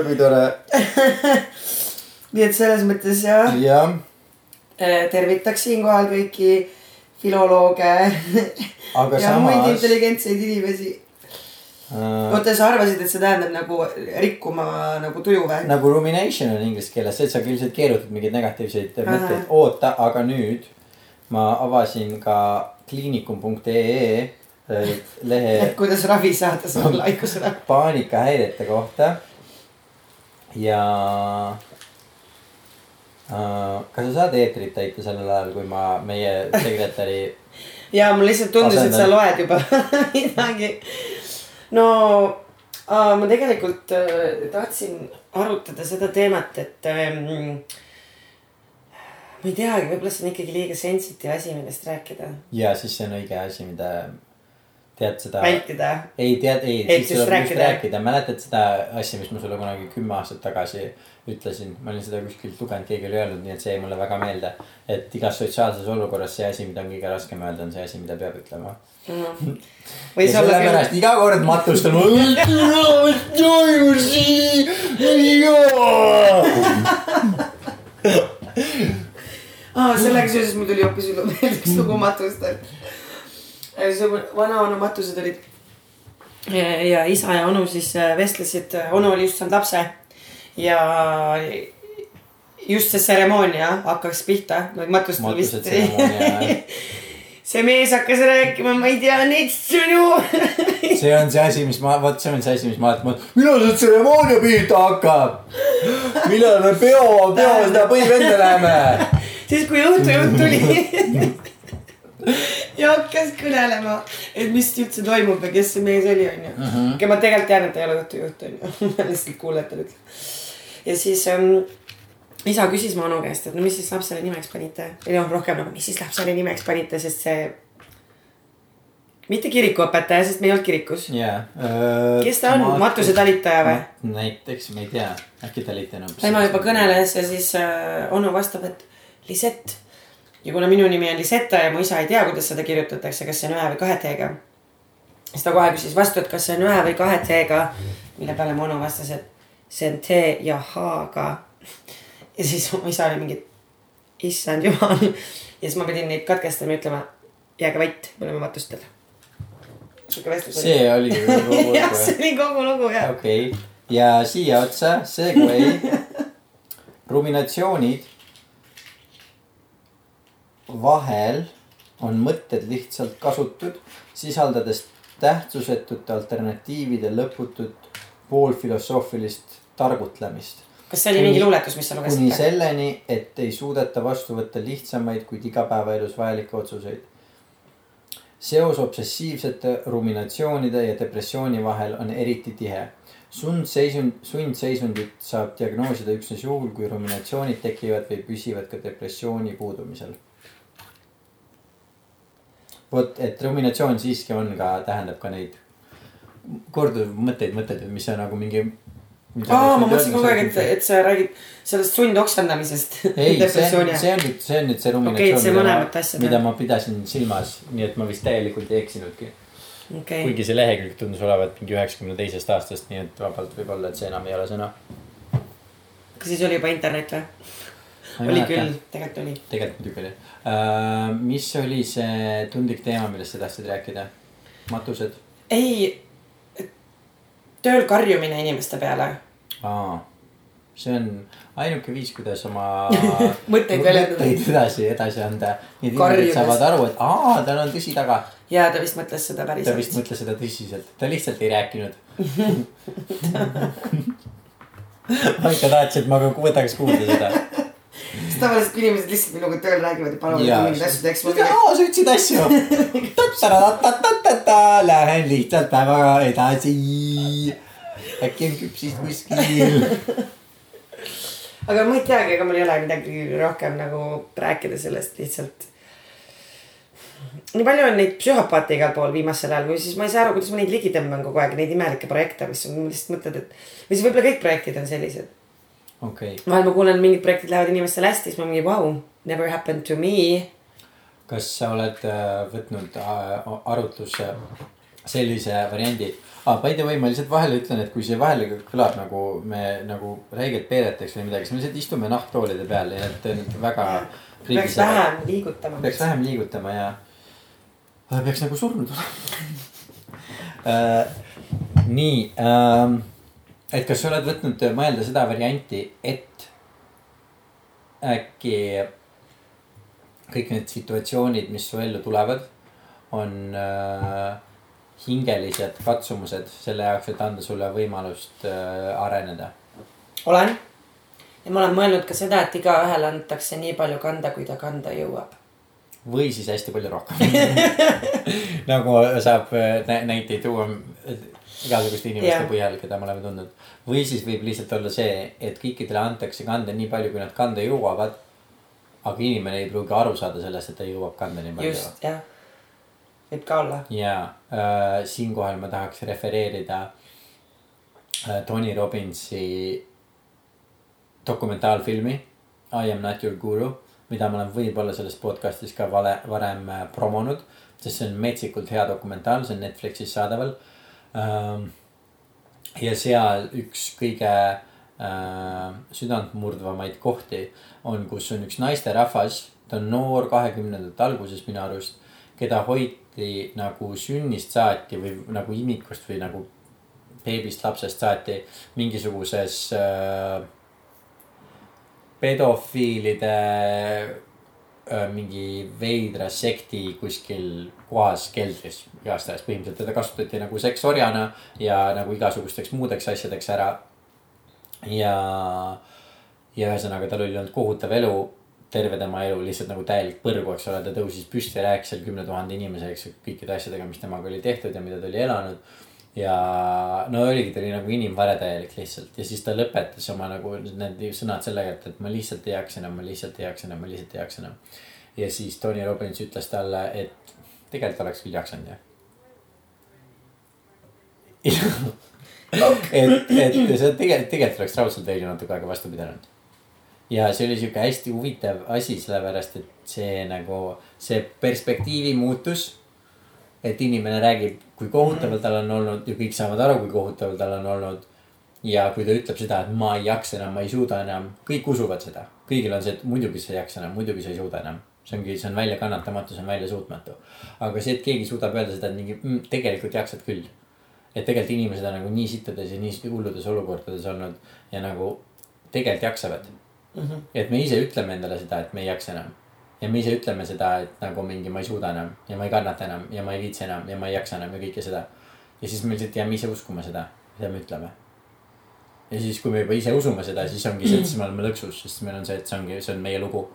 kui tore. nii et selles mõttes jah, jah, tervitaks siinkohal kõiki filolooge aga ja muid samas intelligentseid inimesi. äh, oota, sa arvasid, et see tähendab nagu rikkuma nagu tuju või? nagu rumination on inglise keeles, see, et sa ilmselt keerutad mingeid negatiivseid mõtteid, oota, aga nüüd ma avasin ka kliinikum.ee äh, lehe et kuidas ravi saada sellele haigusele. paanikahäirete kohta. ja kas sa saad eetrit täita sellel ajal, kui ma meie sekretäri ja mul lihtsalt tundus, et sa loed juba midagi. no äh, ma tegelikult äh, tahtsin arutada seda teemat, et ähm, ma ei teagi, võib-olla see on ikkagi liiga sensitive asi, millest rääkida, ja siis see on õige asi, mida tead seda. vältida. ei tead, ei, Et just rääkida. mäletad seda asja, mis ma sulle kunagi kümme aastat tagasi ütlesin, ma olin seda kuskilt lugenud, keegi oli öelnud, nii et see jäi mulle väga meelde. et igas sotsiaalses olukorras see asi, mida on kõige raskem öelda, on see asi, mida peab ütlema. võis ja sellepärast iga kord matustan. aa, sellega seoses mul tuli hoopis meelde üks lugu matustel. see vanaonu matused olid. ja isa ja onu siis äh, vestlesid, onu oli just saanud lapse ja just see tseremoonia hakkas pihta, matustel vist. See mees hakkas rääkima, ma ei tea neid sõnu. see on see asi, mis ma, vot see on see asi, mis ma alati mõtlen, millal see tseremoonia pihta hakkab? millal me peo, peo seda põhivenda näeme? siis kui õhtujuht tuli ja hakkas kõnelema, et mis üldse toimub ja kes see mees oli, onju. aga ma tegelikult tean, et ta ei ole õhtujuht, onju. ma lihtsalt kuulajatele ütlen. Ja siis ähm, isa küsis mu onu käest, et no mis siis lapsele nimeks panite. või noh, rohkem nagu, mis siis lapsele nimeks panite, sest see. mitte kirikuõpetaja, sest me ei olnud kirikus. jaa. kes ta on, matusetalitaja või?? näiteks, ma ei tea, äkki talitan on. tema juba kõneles ja siis äh, onu vastab, et Lisett. ja kuna minu nimi on Lisetta ja mu isa ei tea, kuidas seda kirjutatakse, kas see on ühe või kahe T-ga. siis ta kohe küsis vastu, et kas see on ühe või kahe T-ga. mille peale mu onu vastas, et see on T ja H-ga. ja siis mu isa oli mingi, issand jumal. ja siis ma pidin neid katkestama ja ütlema, jääge vait, me oleme matustel. oli. see oligi kogu jah, see lugu. oli kogu lugu jah. okei, ja siia otsa, segway. ruminatsioonid vahel on mõtted lihtsalt kasutud, sisaldades tähtsusetute alternatiivide lõputut poolfilosoofilist targutlemist. kas see oli mingi luuletus, mis sa kuni lugesid? selleni, et ei suudeta vastu võtta lihtsamaid, kuid igapäevaelus vajalikke otsuseid. seos obsessiivsete ruminatsioonide ja depressiooni vahel on eriti tihe. sundseisund, sundseisundit saab diagnoosida üksnes juhul, kui ruminatsioonid tekivad või püsivad ka depressiooni puudumisel. vot, et ruminatsioon siiski on ka, tähendab ka neid korduv mõtteid, mõtteid, mis on nagu mingi aa, ma mõtlesin kogu aeg, et, et sa räägid sellest sundoksendamisest. ei, see on, see on nüüd, see on nüüd see ruminatsioon, asja mida teha. ma pidasin silmas, nii et ma vist täielikult ei eksinudki. okei, kuigi see lehekülg tundus olevat mingi üheksakümne teisest aastast, nii et vabalt võib olla, et see enam ei ole sõna. kas siis oli juba internet või? oli küll, tegelikult oli. tegelikult muidugi oli uh,. mis oli see tundlik teema, millest sa tahtsid rääkida? matused? ei, tööl karjumine inimeste peale. aa, see on ainuke viis, kuidas oma Mõtteid väljendada. edasi, edasi anda. nii et inimesed saavad aru, et aa, tal on tõsi taga. ja ta vist mõtles seda ta vist päriselt. mõtles seda tõsiselt, ta lihtsalt ei rääkinud. ma ikka tahtsin, et ma võtaks kuulda seda. Sest tavaliselt, kui inimesed lihtsalt minuga tööl räägivad ja paluvad, mingeid asju teeks, aa, sa ütlesid asju. Lähen lihtsalt päevaga edasi. äkki on küpsist kuskil. aga ma ei teagi, ega mul ei ole midagi rohkem nagu rääkida sellest lihtsalt. nii palju on neid psühhopaate igal pool viimasel ajal või siis ma ei saa aru, kuidas ma neid ligi tõmban kogu aeg, neid imelikke projekte, mis on, lihtsalt mõtled, et. või siis võib-olla kõik projektid on sellised. okei, vahel ma kuulen, mingid projektid lähevad inimestele hästi, siis ma mingi vau, never happened to me. kas sa oled äh, võtnud äh, arutlusse sellise variandi ah,? By the way, ma lihtsalt vahele ütlen, et kui see vahele kõlab nagu me nagu räigelt peeleteks või midagi, siis me lihtsalt istume nahktoolide peal ja et nüüd väga. peaks vähem liigutama. peaks vähem liigutama ja peaks nagu surnud olema nii um,, et kas sa oled võtnud mõelda seda varianti, et äkki kõik need situatsioonid, mis su ellu tulevad, on uh, hingelised katsumused selle jaoks, et anda sulle võimalust uh, areneda. olen. ja ma olen mõelnud ka seda, et igaühele antakse nii palju kanda, kui ta kanda jõuab. või siis hästi palju rohkem nagu saab nä näiteid tuua igasuguste inimeste Jah. põhjal, keda me oleme tundnud. või siis võib lihtsalt olla see, et kõikidele antakse kanda nii palju, kui nad kanda jõuavad. aga inimene ei pruugi aru saada sellest, et ta jõuab kanda nii palju. just, jah. võib ka olla. ja äh, siinkohal ma tahaks refereerida äh, Tony Robbinsi dokumentaalfilmi I am not your guru, mida ma olen võib-olla selles podcast'is ka vale, varem äh, promonud, sest see on metsikult hea dokumentaal, see on Netflixis saadaval ähm,. Ja seal üks kõige äh, südantmurdvamaid kohti on, kus on üks naisterahvas, ta on noor, kahekümnendate alguses minu arust, keda hoiti nagu sünnist saati või nagu imikust või nagu beebist lapsest saati mingisuguses äh, pedofiilide äh, mingi veidra sekti kuskil kohas keldris igastahes põhimõtteliselt teda kasutati nagu seksorjana ja nagu igasugusteks muudeks asjadeks ära. ja, ja ühesõnaga tal oli olnud kohutav elu, terve tema elu lihtsalt nagu täielik põrgu, eks ole, ta tõusis püsti ja rääkis seal kümne tuhande inimesega, eks ju, kõikide asjadega, mis temaga oli tehtud ja mida ta oli elanud ja no oligi, ta oli nagu inimvare täielik lihtsalt ja siis ta lõpetas oma nagu need sõnad sellega, et, et ma lihtsalt ei jaksa enam, ma lihtsalt ei jaksa enam, ma lihtsalt ei jaksa enam. ja siis Tony Robbins ütles talle, et tegelikult oleks küll jaksanud jah. et, et see tegelikult, tegelikult oleks raudselt ju natuke aega vastu pidanud. ja see oli sihuke hästi huvitav asi, sellepärast et see nagu see perspektiivi muutus et inimene räägib, kui kohutav tal on olnud ja kõik saavad aru, kui kohutav tal on olnud. ja kui ta ütleb seda, et ma ei jaksa enam, ma ei suuda enam, kõik usuvad seda. kõigil on see, et muidugi sa ei jaksa enam, muidugi sa ei suuda enam. See ongi, see on väljakannatamatu, see on väljasuutmatu. aga see, et keegi suudab öelda seda, et mingi mm, tegelikult jaksad küll. et tegelikult inimesed on nagu nii sittades ja nii hulludes olukordades olnud ja nagu tegelikult jaksavad mm. -hmm. et me ise ütleme endale seda, et me ei jaksa enam ja me ise ütleme seda, et nagu mingi ma ei suuda enam ja ma ei kannata enam ja ma ei viitsi enam ja ma ei jaksa enam ja kõike seda. ja siis me lihtsalt jääme ise uskuma seda, mida me ütleme. ja siis, kui me juba ise usume seda, siis ongi see, et siis me oleme lõksus, sest meil on see, et see ongi, see on meie lugu.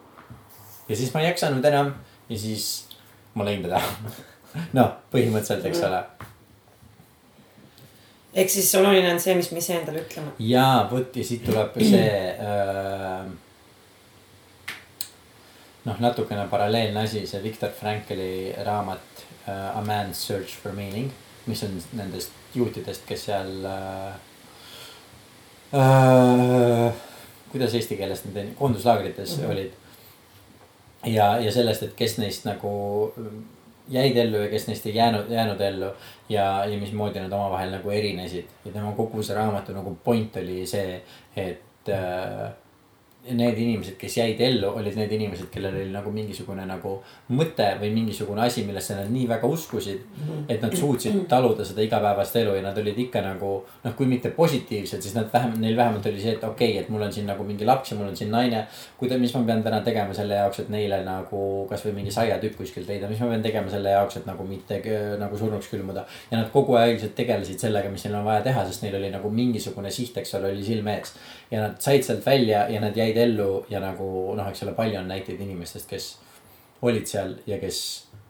Ja siis ma ei jaksanud enam ja siis ma lõin teda. noh, põhimõtteliselt, eks ole. ehk siis oluline on see, mis me ise endale ütleme. ja vot ja siit tuleb see äh,. noh, natukene paralleelne asi, see Viktor Frankli raamat äh, A man's search for meaning, mis on nendest juutidest, kes seal äh, äh,. kuidas eesti keeles need koonduslaagrites mm -hmm. olid. Ja, ja sellest, et kes neist nagu jäid ellu ja kes neist ei jäänud, jäänud ellu. ja, ja mismoodi nad omavahel nagu erinesid ja tema kogu see raamatu nagu point oli see, et äh, need inimesed, kes jäid ellu, olid need inimesed, kellel oli nagu mingisugune nagu mõte või mingisugune asi, millesse nad nii väga uskusid et nad suutsid taluda seda igapäevast elu ja nad olid ikka nagu noh, kui mitte positiivsed, siis nad vähemalt, neil vähemalt oli see, et okei okay,, et mul on siin nagu mingi laps ja mul on siin naine. kuida-, mis ma pean täna tegema selle jaoks, et neile nagu kasvõi mingi saiatükk kuskilt leida, mis ma pean tegema selle jaoks, et nagu mitte nagu surnuks külmuda. ja nad kogu aeg lihtsalt tegelesid sellega, mis neil on vaja teha, sest neil oli nagu mingisugune siht, eks ole, oli silme ees. Ja nad said sealt välja ja nad jäid ellu ja nagu noh, eks ole, palju on näiteid inimestest, kes olid seal ja kes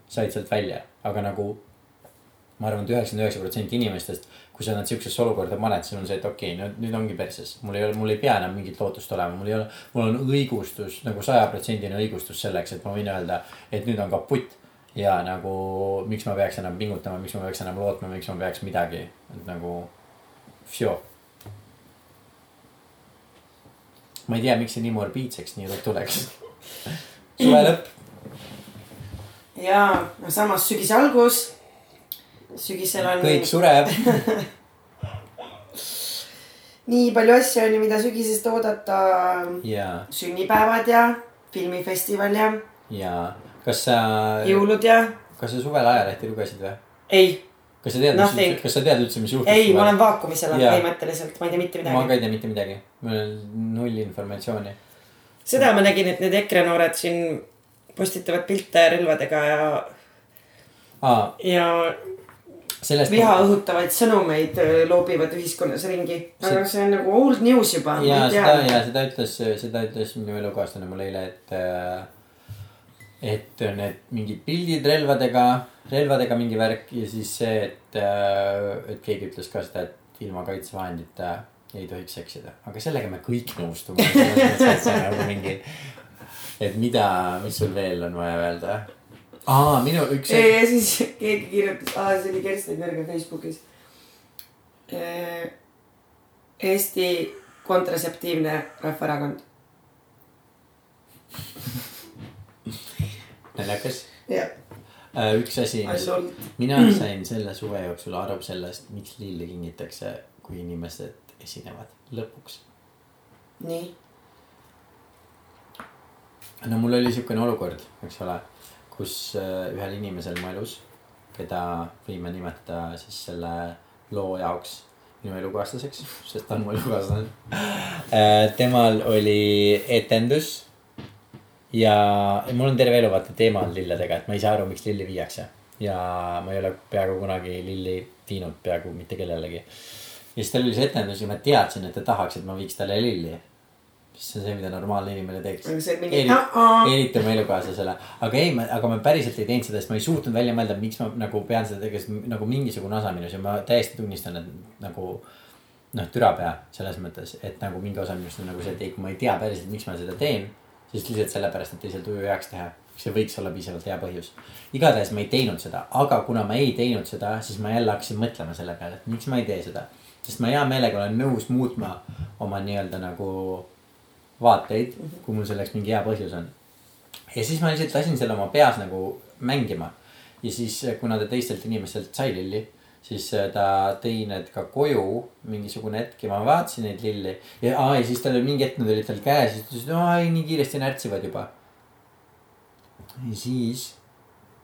said sealt välja, aga nagu. ma arvan et, et üheksakümmend üheksa protsenti inimestest, kui sa nad sihukesesse olukorda paned, siis on see, et okei okay,, nüüd ongi perses. mul ei ole, mul ei pea enam mingit lootust olema, mul ei ole, mul on õigustus nagu sajaprotsendine õigustus selleks, et ma võin öelda, et nüüd on kaputt ja nagu miks ma peaks enam pingutama, miks ma peaks enam lootma, miks ma peaks midagi, et nagu. Ma ei tea, miks see nii morbiidseks nii ruttu läks. suve lõpp. ja, no samas sügise algus. sügisel on. kõik sureb nii palju asju on ju, mida sügisest oodata. jaa. sünnipäevad ja filmifestival ja. jaa, kas sa. jõulud ja. kas sa suvel ajalehti lugesid või? ei kas sa tead, kas sa tead üldse, mis juhtus? ei, ma olen vaakumis elanud põhimõtteliselt, ma ei tea mitte midagi. ma ka ei tea mitte midagi, mul on null informatsiooni. seda ma nägin, et need EKRE noored siin postitavad pilte relvadega ja ah.. ja Sellest viha ma... õhutavaid sõnumeid äh, loobivad ühiskonnas ringi. aga see on nagu old news juba. ja seda ja seda ütles, seda ütles minu elukaaslane mulle eile, et äh, et need mingid pildid relvadega, relvadega mingi värk ja siis see, et, äh, et keegi ütles ka seda, et ilma kaitsevahendita ei tohiks eksida, aga sellega me kõik nõustume. nagu mingi, et mida, mis sul veel on vaja öelda? aa, minu üks. ja siis keegi kirjutas, aa, see oli Kersti Nõrga Facebookis. Äh, Eesti kontraseptiivne rahvaerakond naljakas. jah. Äh, üks asi, mina sain selle suve jooksul aru sellest, miks lille kingitakse, kui inimesed esinevad lõpuks. nii. no mul oli siukene olukord, eks ole, kus äh, ühel inimesel mu elus, keda võime nimetada siis selle loo jaoks minu elukaaslaseks, sest ta on mu elukaaslane. Äh, temal oli etendus ja mul on terve elu vaata teema on lilledega, et ma ei saa aru, miks lilli viiakse. ja ma ei ole peaaegu kunagi lilli viinud peaaegu mitte kellelegi. ja siis tal oli see etendus ja ma teadsin, et ta tahaks, et ma viiks talle lilli. see on see, mida normaalne inimene teeks. eriti oma elukaaslasele, aga ei, aga ma päriselt ei teinud seda, sest ma ei suutnud välja mõelda, miks ma nagu pean seda tegema, sest nagu mingisugune osa minus ja ma täiesti tunnistan, et nagu noh, türapea selles mõttes, et nagu mingi osa minust on nagu see, et ei, kui ma ei tea päriselt, miks ma seda teen siis lihtsalt sellepärast, et teisel tuju heaks teha. see võiks olla piisavalt hea põhjus. igatahes ma ei teinud seda, aga kuna ma ei teinud seda, siis ma jälle hakkasin mõtlema selle peale, et miks ma ei tee seda. sest ma hea meelega olen nõus muutma oma nii-öelda nagu vaateid, kui mul selleks mingi hea põhjus on. ja siis ma lihtsalt lasin selle oma peas nagu mängima. ja siis, kuna ta teistelt inimestelt sai lilli siis ta tõi need ka koju mingisugune hetk ja ma vaatasin neid lilli. ja, ja siis tal oli mingi hetk, nad olid tal käes, siis ta ütles, et aa nii kiiresti närtsivad juba. ja siis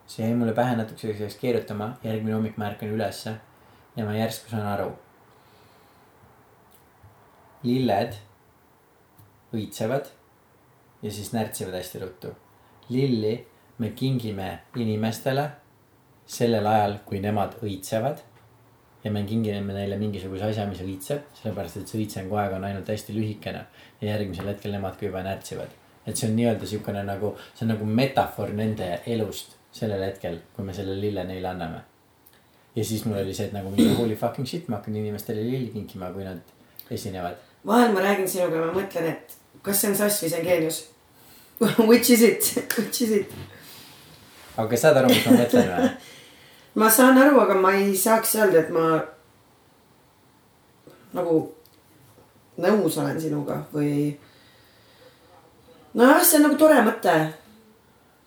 see jäi mulle pähe natukeseks keerutama, järgmine hommik ma ärkan ülesse ja ma järsku saan aru. lilled õitsevad ja siis närtsivad hästi ruttu. lilli me kingime inimestele sellel ajal, kui nemad õitsevad ja me kingime neile mingisuguse asja, mis õitseb, sellepärast et see õitsenguaeg on ainult hästi lühikene ja järgmisel hetkel nemad ka juba närtsivad. et see on nii-öelda siukene nagu, see on nagu metafoor nende elust sellel hetkel, kui me selle lille neile anname. ja siis mul oli see, et nagu mingi holy fucking shit, ma hakkan inimestele lilli kinkima, kui nad esinevad. vahel ma räägin sinuga ja ma mõtlen, et kas see on sass või see on geenius Which is it, which is it? aga saad aru, mis ma mõtlen või? ma saan aru, aga ma ei saaks öelda, et ma nagu nõus olen sinuga või. nojah, see on nagu tore mõte.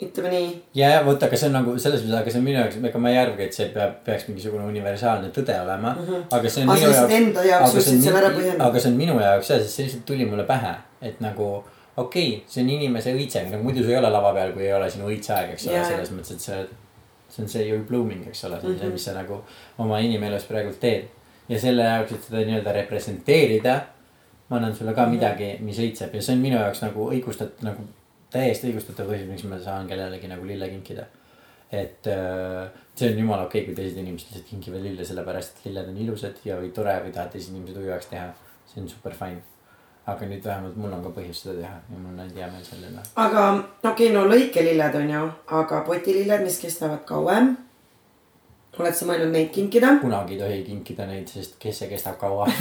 ütleme nii. ja, ja vot, aga see on nagu selles mõttes, aga see on minu jaoks, ega ma ei arvagi, et see peab, peaks mingisugune universaalne tõde olema mm. -hmm. aga see on Aga minu jaoks. enda jaoks suutsid selle ära põhjendada. aga see on minu jaoks jah, sest see lihtsalt tuli mulle pähe, et nagu okei okay,, see on inimese õitse, nagu muidu sa ei ole lava peal, kui ei ole sinu õitseaeg, eks ole Jaa. selles mõttes, et see. See on see you blooming, eks ole, see on Mhm. see, mis sa nagu oma inimelus praegult teed. ja selle jaoks, et seda nii-öelda representeerida. ma annan sulle ka Mhm. midagi, mis õitseb ja see on minu jaoks nagu õigustatud nagu täiesti õigustatav põhjus, miks ma saan kellelegi nagu lille kinkida. et äh, see on jumala okei okay,, kui teised inimesed lihtsalt kingivad lille sellepärast, et lilled on ilusad ja või tore või tahavad teised inimesed tujuvaks teha. see on super fine. Aga nüüd vähemalt mul on ka põhjust seda teha ja mul on hea meel selle üle. aga okei okay, no lõikelilled on ju, aga potililled, mis kestavad kauem. oled sa mõelnud neid kinkida? kunagi ei tohi kinkida neid, sest kes see kestab kaua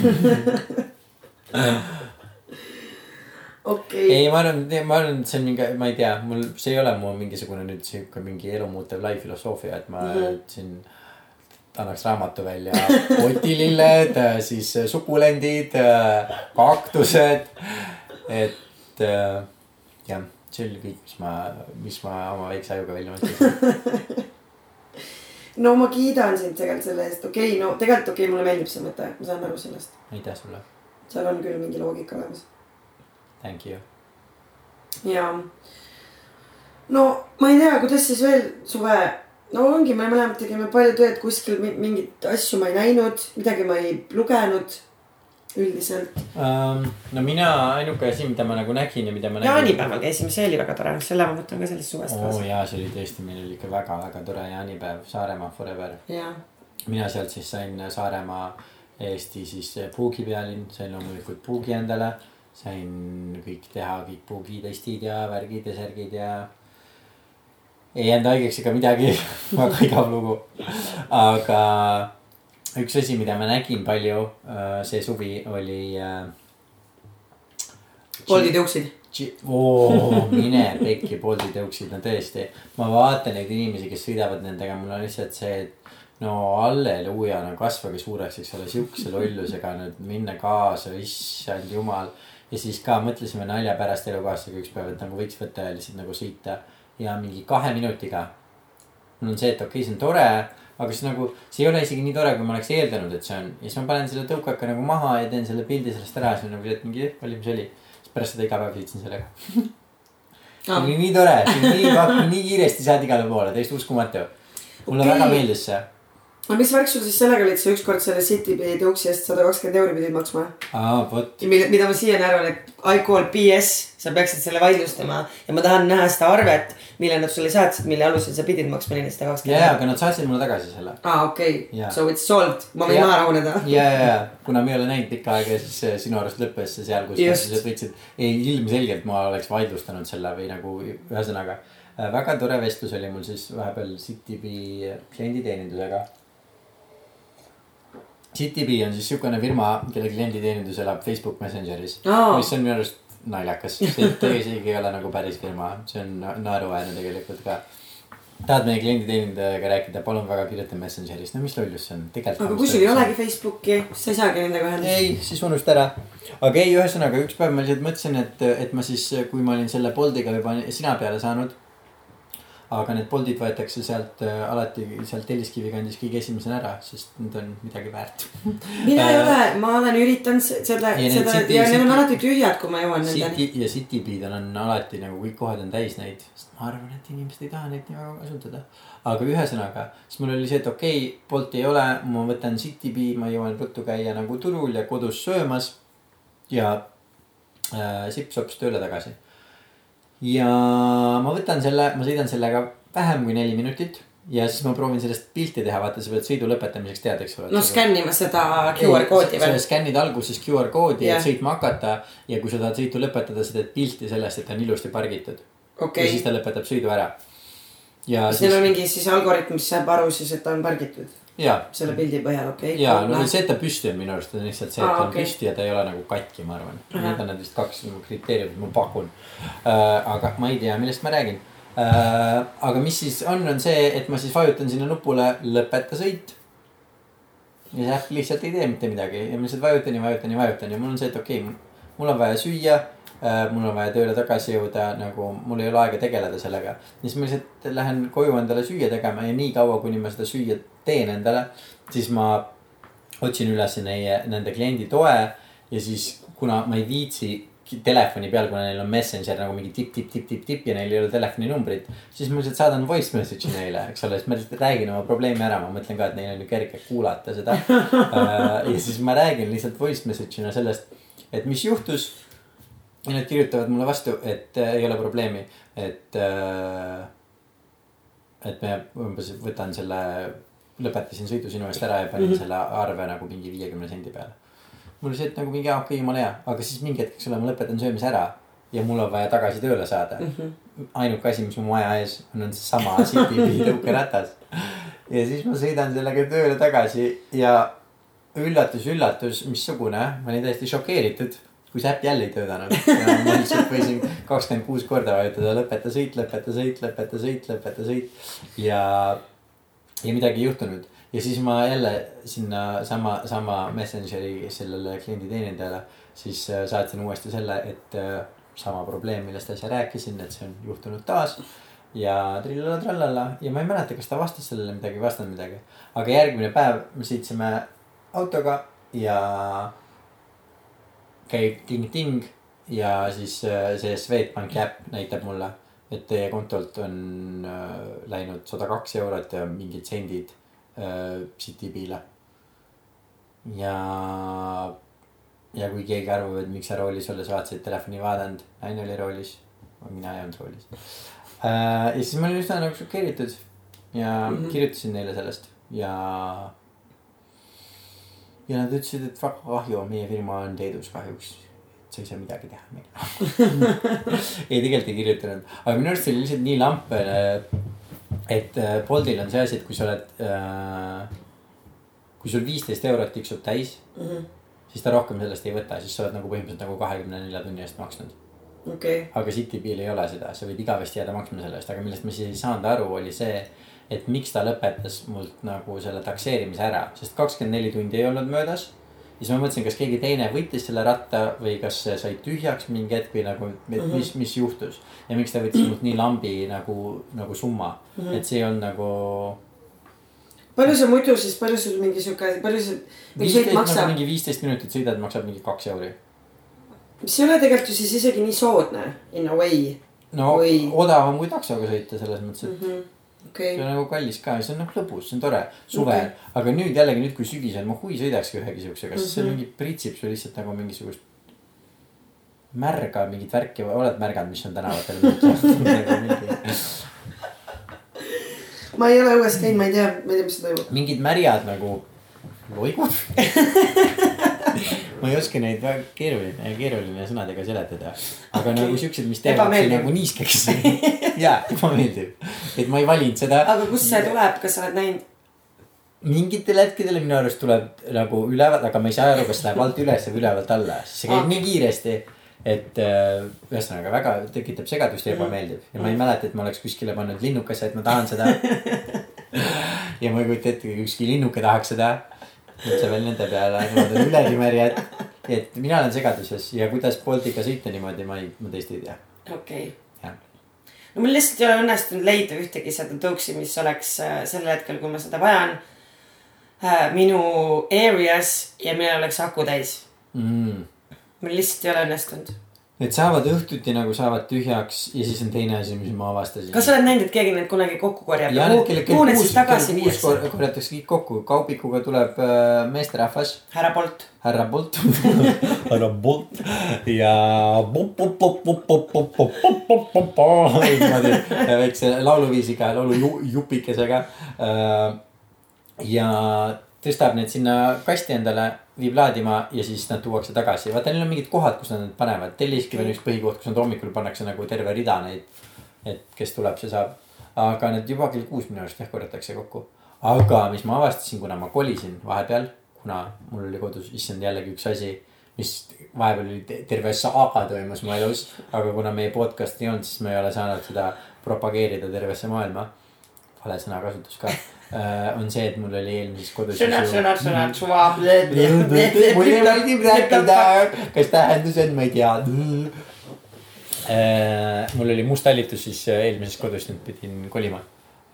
okei okay., ei, ma arvan, ma arvan, et see on mingi, ma ei tea, mul, see ei ole mu mingisugune nüüd sihuke mingi elumuutev lai filosoofia, et ma mm. -hmm. siin annaks raamatu välja. potililled, siis sukulendid, kaktused. et äh, jah, see oli kõik, mis ma, mis ma oma väikse ajuga välja mõtlesin. no ma kiidan sind tegelikult selle eest, okei okay,, no tegelikult okei okay,, mulle meeldib see mõte, ma saan aru sellest. aitäh sulle, seal on küll mingi loogika olemas thank you. ja. no ma ei tea, kuidas siis veel suve, no ongi, me mõlemad tegime palju tööd kuskil, mingeid asju ma ei näinud, midagi ma ei lugenud üldiselt. Um, no mina ainuke asi, mida ma nagu nägin ja mida ma nägin. jaanipäeval käisime, see oli väga tore, selle ma võtan ka sellest suvest oo kaasa. jaa, see oli tõesti, meil oli ikka väga-väga tore jaanipäev, Saaremaa forever. ja, mina sealt siis sain Saaremaa Eesti siis puugipealinn, sain loomulikult puugi endale. sain kõik teha, kõik puugitestid ja värgid ja särgid ja. Ei jäänud haigeks ega midagi, väga igav lugu. aga üks asi, mida ma nägin palju äh, see suvi oli äh,. Bolti tõuksid. oo, mine pekki, Bolti tõuksid, no tõesti. ma vaatan neid inimesi, kes sõidavad nendega, mul on lihtsalt see, et no halleluuja, no kasvage suureks, eks ole, sihukese lollusega nüüd minna kaasa, issand jumal. ja siis ka mõtlesime nalja pärast elukaaslasega üks päev, et nagu võiks võtta ja lihtsalt nagu sõita ja mingi kahe minutiga. mul on see, et okei okay,, see on tore, aga siis nagu see ei ole isegi nii tore, kui ma oleks eeldanud, et see on ja siis ma panen selle tõukaka nagu maha ja teen selle pildi sellest ära, siis on nagu, et mingi, oli mis oli. siis pärast seda iga päev sõitsin sellega. see oli nii tore, see oli nii, nii kiiresti saad igale poole, täiesti uskumatu. mulle Okei. väga meeldis see. Aga mis värk sul siis sellega oli, et sa ükskord selle Citybay tõuksi eest sada kakskümmend euri pidid maksma? aa, vot. mida, mida ma siiani arvan, et I call BS, sa peaksid selle vaidlustama ja ma tahan näha seda arvet, mille nad sulle saatsid, mille alusel sa pidid maksma nelisada ja, ja, kakskümmend. aga nad saatsid mulle tagasi selle. aa, okei Jaa., so it's solved, ma võin maha rahuneda. ja, ja, ja kuna me ei ole näinud pikka aega, siis sinu arust lõppes see seal, kus Just. nad võtsid. ei, ilmselgelt ma oleks vaidlustanud selle või nagu ühesõnaga äh, väga tore vestlus oli mul siis vahepeal CityBee klienditeenindusega. CityBee on siis sihukene firma, kelle klienditeenindus elab Facebook Messengeris Aa. mis on minu arust naljakas, see isegi ei ole nagu päris firma, see on na- naeruväärne tegelikult ka. tahad meie klienditeenindajaga rääkida, palun väga kirjuta Messengeris, no mis lollus see on, tegelikult. aga kui sul ei olegi Facebooki, sa ei saagi nendega ühendust. ei, siis unusta ära. aga ei, ühesõnaga üks päev ma lihtsalt mõtlesin, et, et ma siis, kui ma olin selle Boltiga juba sina peale saanud. Aga need Boltid võetakse sealt äh, alati sealt Telliskivi kandis kõige esimesena ära, sest need on midagi väärt. mina ei Äh, ole, ma olen üritanud se- seda, seda City- ja need on City- alati tühjad, kui ma jõuan nendeni. City ja Citybead on, on alati nagu kõik kohad on täis neid, sest ma arvan, et inimesed ei taha neid nii väga kasutada. aga ühesõnaga, siis mul oli see, et okei okay,, Bolti ei ole, ma võtan Citybee, ma jõuan ruttu käia nagu turul ja kodus söömas. ja äh, sips-sops tööle tagasi. Ja ma võtan selle, ma sõidan sellega vähem kui neli minutit ja siis ma proovin sellest pilti teha, vaata sa pead sõidu lõpetamiseks tead, eks ole. no skännima seda QR koodi veel. skännid alguses QR koodi, Jah. et sõitma hakata ja kui sa tahad sõitu lõpetada, sa teed pilti sellest, et ta on ilusti pargitud okay.. ja siis, ta lõpetab sõidu ära. ja kas neil siis on, mingi siis algoritm, mis saab aru siis, et ta on pargitud selle pildi põhjal, okei okay.. ja no see, et ta püsti on minu arust on lihtsalt see, et ta on okei. püsti ja ta ei ole nagu katki, ma arvan. Need on need vist kaks nagu kriteeriumit, ma pakun uh,. aga ma ei tea, millest ma räägin uh,. aga mis siis on, on see, et ma siis vajutan sinna nupule lõpeta sõit. ja see äpp lihtsalt ei tee mitte midagi ja ma lihtsalt vajutan ja vajutan ja vajutan ja mul on see, et okei okay,, mul on vaja süüa äh,. Mul on vaja tööle tagasi jõuda, nagu mul ei ole aega tegeleda sellega. siis ma lihtsalt lähen koju endale süüa tegema ja nii kaua, kuni ma seda süüa teen endale, siis ma otsin üles neie, nende kliendi toe ja siis, kuna ma ei viitsi telefoni peal, kuna neil on Messenger nagu mingi tipp, tipp, tipp, tipp, tipp ja neil ei ole telefoninumbrit. siis ma lihtsalt saadan voice message'i neile, eks ole, siis ma lihtsalt räägin oma probleemi ära, ma mõtlen ka, et neil on ju kerge kuulata seda äh, ja siis ma räägin lihtsalt voice message'ina sellest, et mis juhtus. Ja nad kirjutavad mulle vastu, et äh, ei ole probleemi, et äh,. et me umbes võtan selle, lõpetasin sõidu sinu eest ära ja panin mm -hmm. selle arve nagu mingi viiekümne sendi peale mul oli see, et nagu mingi okei okay,, jumala hea, aga siis mingi hetk, eks ole, ma lõpetan söömise ära ja mul on vaja tagasi tööle saada mm. -hmm. ainuke asi, mis mu maja ees on, on seesama Citybi tõukeratas. ja siis ma sõidan sellega tööle tagasi ja üllatus, üllatus, missugune, ma olin täiesti šokeeritud. Kui see äpp jälle ei töötanud ja ma lihtsalt võisin kakskümmend kuus korda vajutada lõpeta sõit, lõpeta sõit, lõpeta sõit, lõpeta sõit ja, ja midagi ei juhtunud ja siis ma jälle sinna sama, sama Messengeri sellele klienditeenindajale siis äh, saatsin uuesti selle, et äh, sama probleem, millest äsja rääkisin, et see on juhtunud taas. ja trillala-trallala ja ma ei mäleta, kas ta vastas sellele midagi, ei vastanud midagi. aga järgmine päev me sõitsime autoga ja käib ting-ting ja siis äh, see Swedbanki äpp näitab mulle, et teie kontolt on läinud sada kaks eurot ja mingid sendid äh, Citybiile. ja, ja kui keegi arvab, et miks sa roolis olles vaatasid telefoni vaadanud, naine oli roolis, mina ei olnud roolis äh,. ja siis ma olin üsna nagu šokeeritud ja mm -hmm. kirjutasin neile sellest ja. Ja nad ütlesid, et väga kahju, meie firma on Leedus kahjuks sa ei saa midagi teha meil ei, tegelikult ei kirjutanud, aga minu arust see oli lihtsalt nii lamp et äh, Boltil on see asi, et kui sa oled äh,. kui sul viisteist eurot tiksub täis mm, -hmm. siis ta rohkem sellest ei võta, siis sa oled nagu põhimõtteliselt nagu kahekümne nelja tunni eest maksnud. Okay. aga Citybil ei ole seda, sa võid igavesti jääda maksma selle eest, aga millest ma siis ei saanud aru, oli see. et miks ta lõpetas mult nagu selle takseerimise ära, sest kakskümmend neli tundi ei olnud möödas siis ma mõtlesin, kas keegi teine võttis selle ratta või kas see sai tühjaks mingi hetk või nagu, et -hmm. mis, mis juhtus. ja miks ta võttis mult nii lambi nagu, nagu summa mm, -hmm. et see on nagu. palju see muidu siis, palju sul mingi sihuke, palju see. nagu mingi viisteist minutit sõidad, maksab mingi kaks euri. Mis ei ole tegelikult ju siis isegi nii soodne in a way. no või... odavam kui taksoga sõita selles mõttes, et mm. -hmm okay.. see on nagu kallis ka ja see on nagu lõbus, see on tore suvel okay., aga nüüd jällegi nüüd, kui sügisel ma huvi sõidakski ühegi siuksega, mm -hmm. see mhm. mingi pritsib sul lihtsalt nagu mingisugust. märga mingit värki, oled märganud, mis on tänavatel ma ei ole õues käinud, ma ei tea, ma ei tea, mis toimub. mingid märjad nagu loigud ma ei oska neid väga keeruline, keeruline sõnadega seletada. aga okay. nagu siuksed, mis teevad sind nagu niiskeks ja ebameeldiv, et ma ei valinud seda. aga kust see tuleb, kas sa oled näinud? mingitel hetkedel minu arust tuleb nagu ülevalt, aga ma ei saa aru, kas läheb alt üles või ülevalt alla, sest see käib okay. nii kiiresti et äh, ühesõnaga väga tekitab segadust ja ebameeldiv ja ma ei mäleta, et ma oleks kuskile pannud linnukese, et ma tahan seda ja ma ei kujuta ette, kui ükski linnuke tahaks seda mõtle veel nende peale, nemad on üleni märjad. et mina olen segaduses ja kuidas Boltiga sõita niimoodi, ma ei, ma tõesti ei tea. okei okay.. no mul lihtsalt ei ole õnnestunud leida ühtegi seda tõuksi, mis oleks äh, sellel hetkel, kui ma seda vajan äh,. minu areas ja millel oleks aku täis mm.. mul lihtsalt ei ole õnnestunud Need saavad õhtuti nagu saavad tühjaks ja siis on teine asi, mis ma avastasin. kas sa oled näinud, et keegi need kunagi kokku korjab? ja need, kelle kell kuus, kell kuus korjatakse kõik kokku, kaubikuga tuleb äh, meesterahvas. härra Bolt. härra Bolt härra Bolt ja. niimoodi väikse lauluviisiga, laulujupikesega äh,. ja tõstab need sinna kasti endale viib laadima ja siis nad tuuakse tagasi. vaata, neil on mingid kohad, kus nad need panevad. Telliskivi on üks põhikoht, kus nad hommikul pannakse nagu terve rida neid. et kes tuleb, see saab. aga need juba kell kuus minu arust jah korjatakse kokku. aga mis ma avastasin, kuna ma kolisin vahepeal, kuna mul oli kodus, issand jällegi üks asi mis vahepeal oli terve saaga toimus mu elus, aga kuna meie podcast'i ei olnud, siis ma ei ole saanud seda propageerida tervesse maailma. vale sõnakasutus ka on see, et mul oli eelmises kodus. sõnad, sõnad, sõnad, suva. mul ei meeldi rääkida, kas tähendus on, ma ei tea. mul oli must tallitus siis äh, eelmises kodus, nüüd pidin kolima.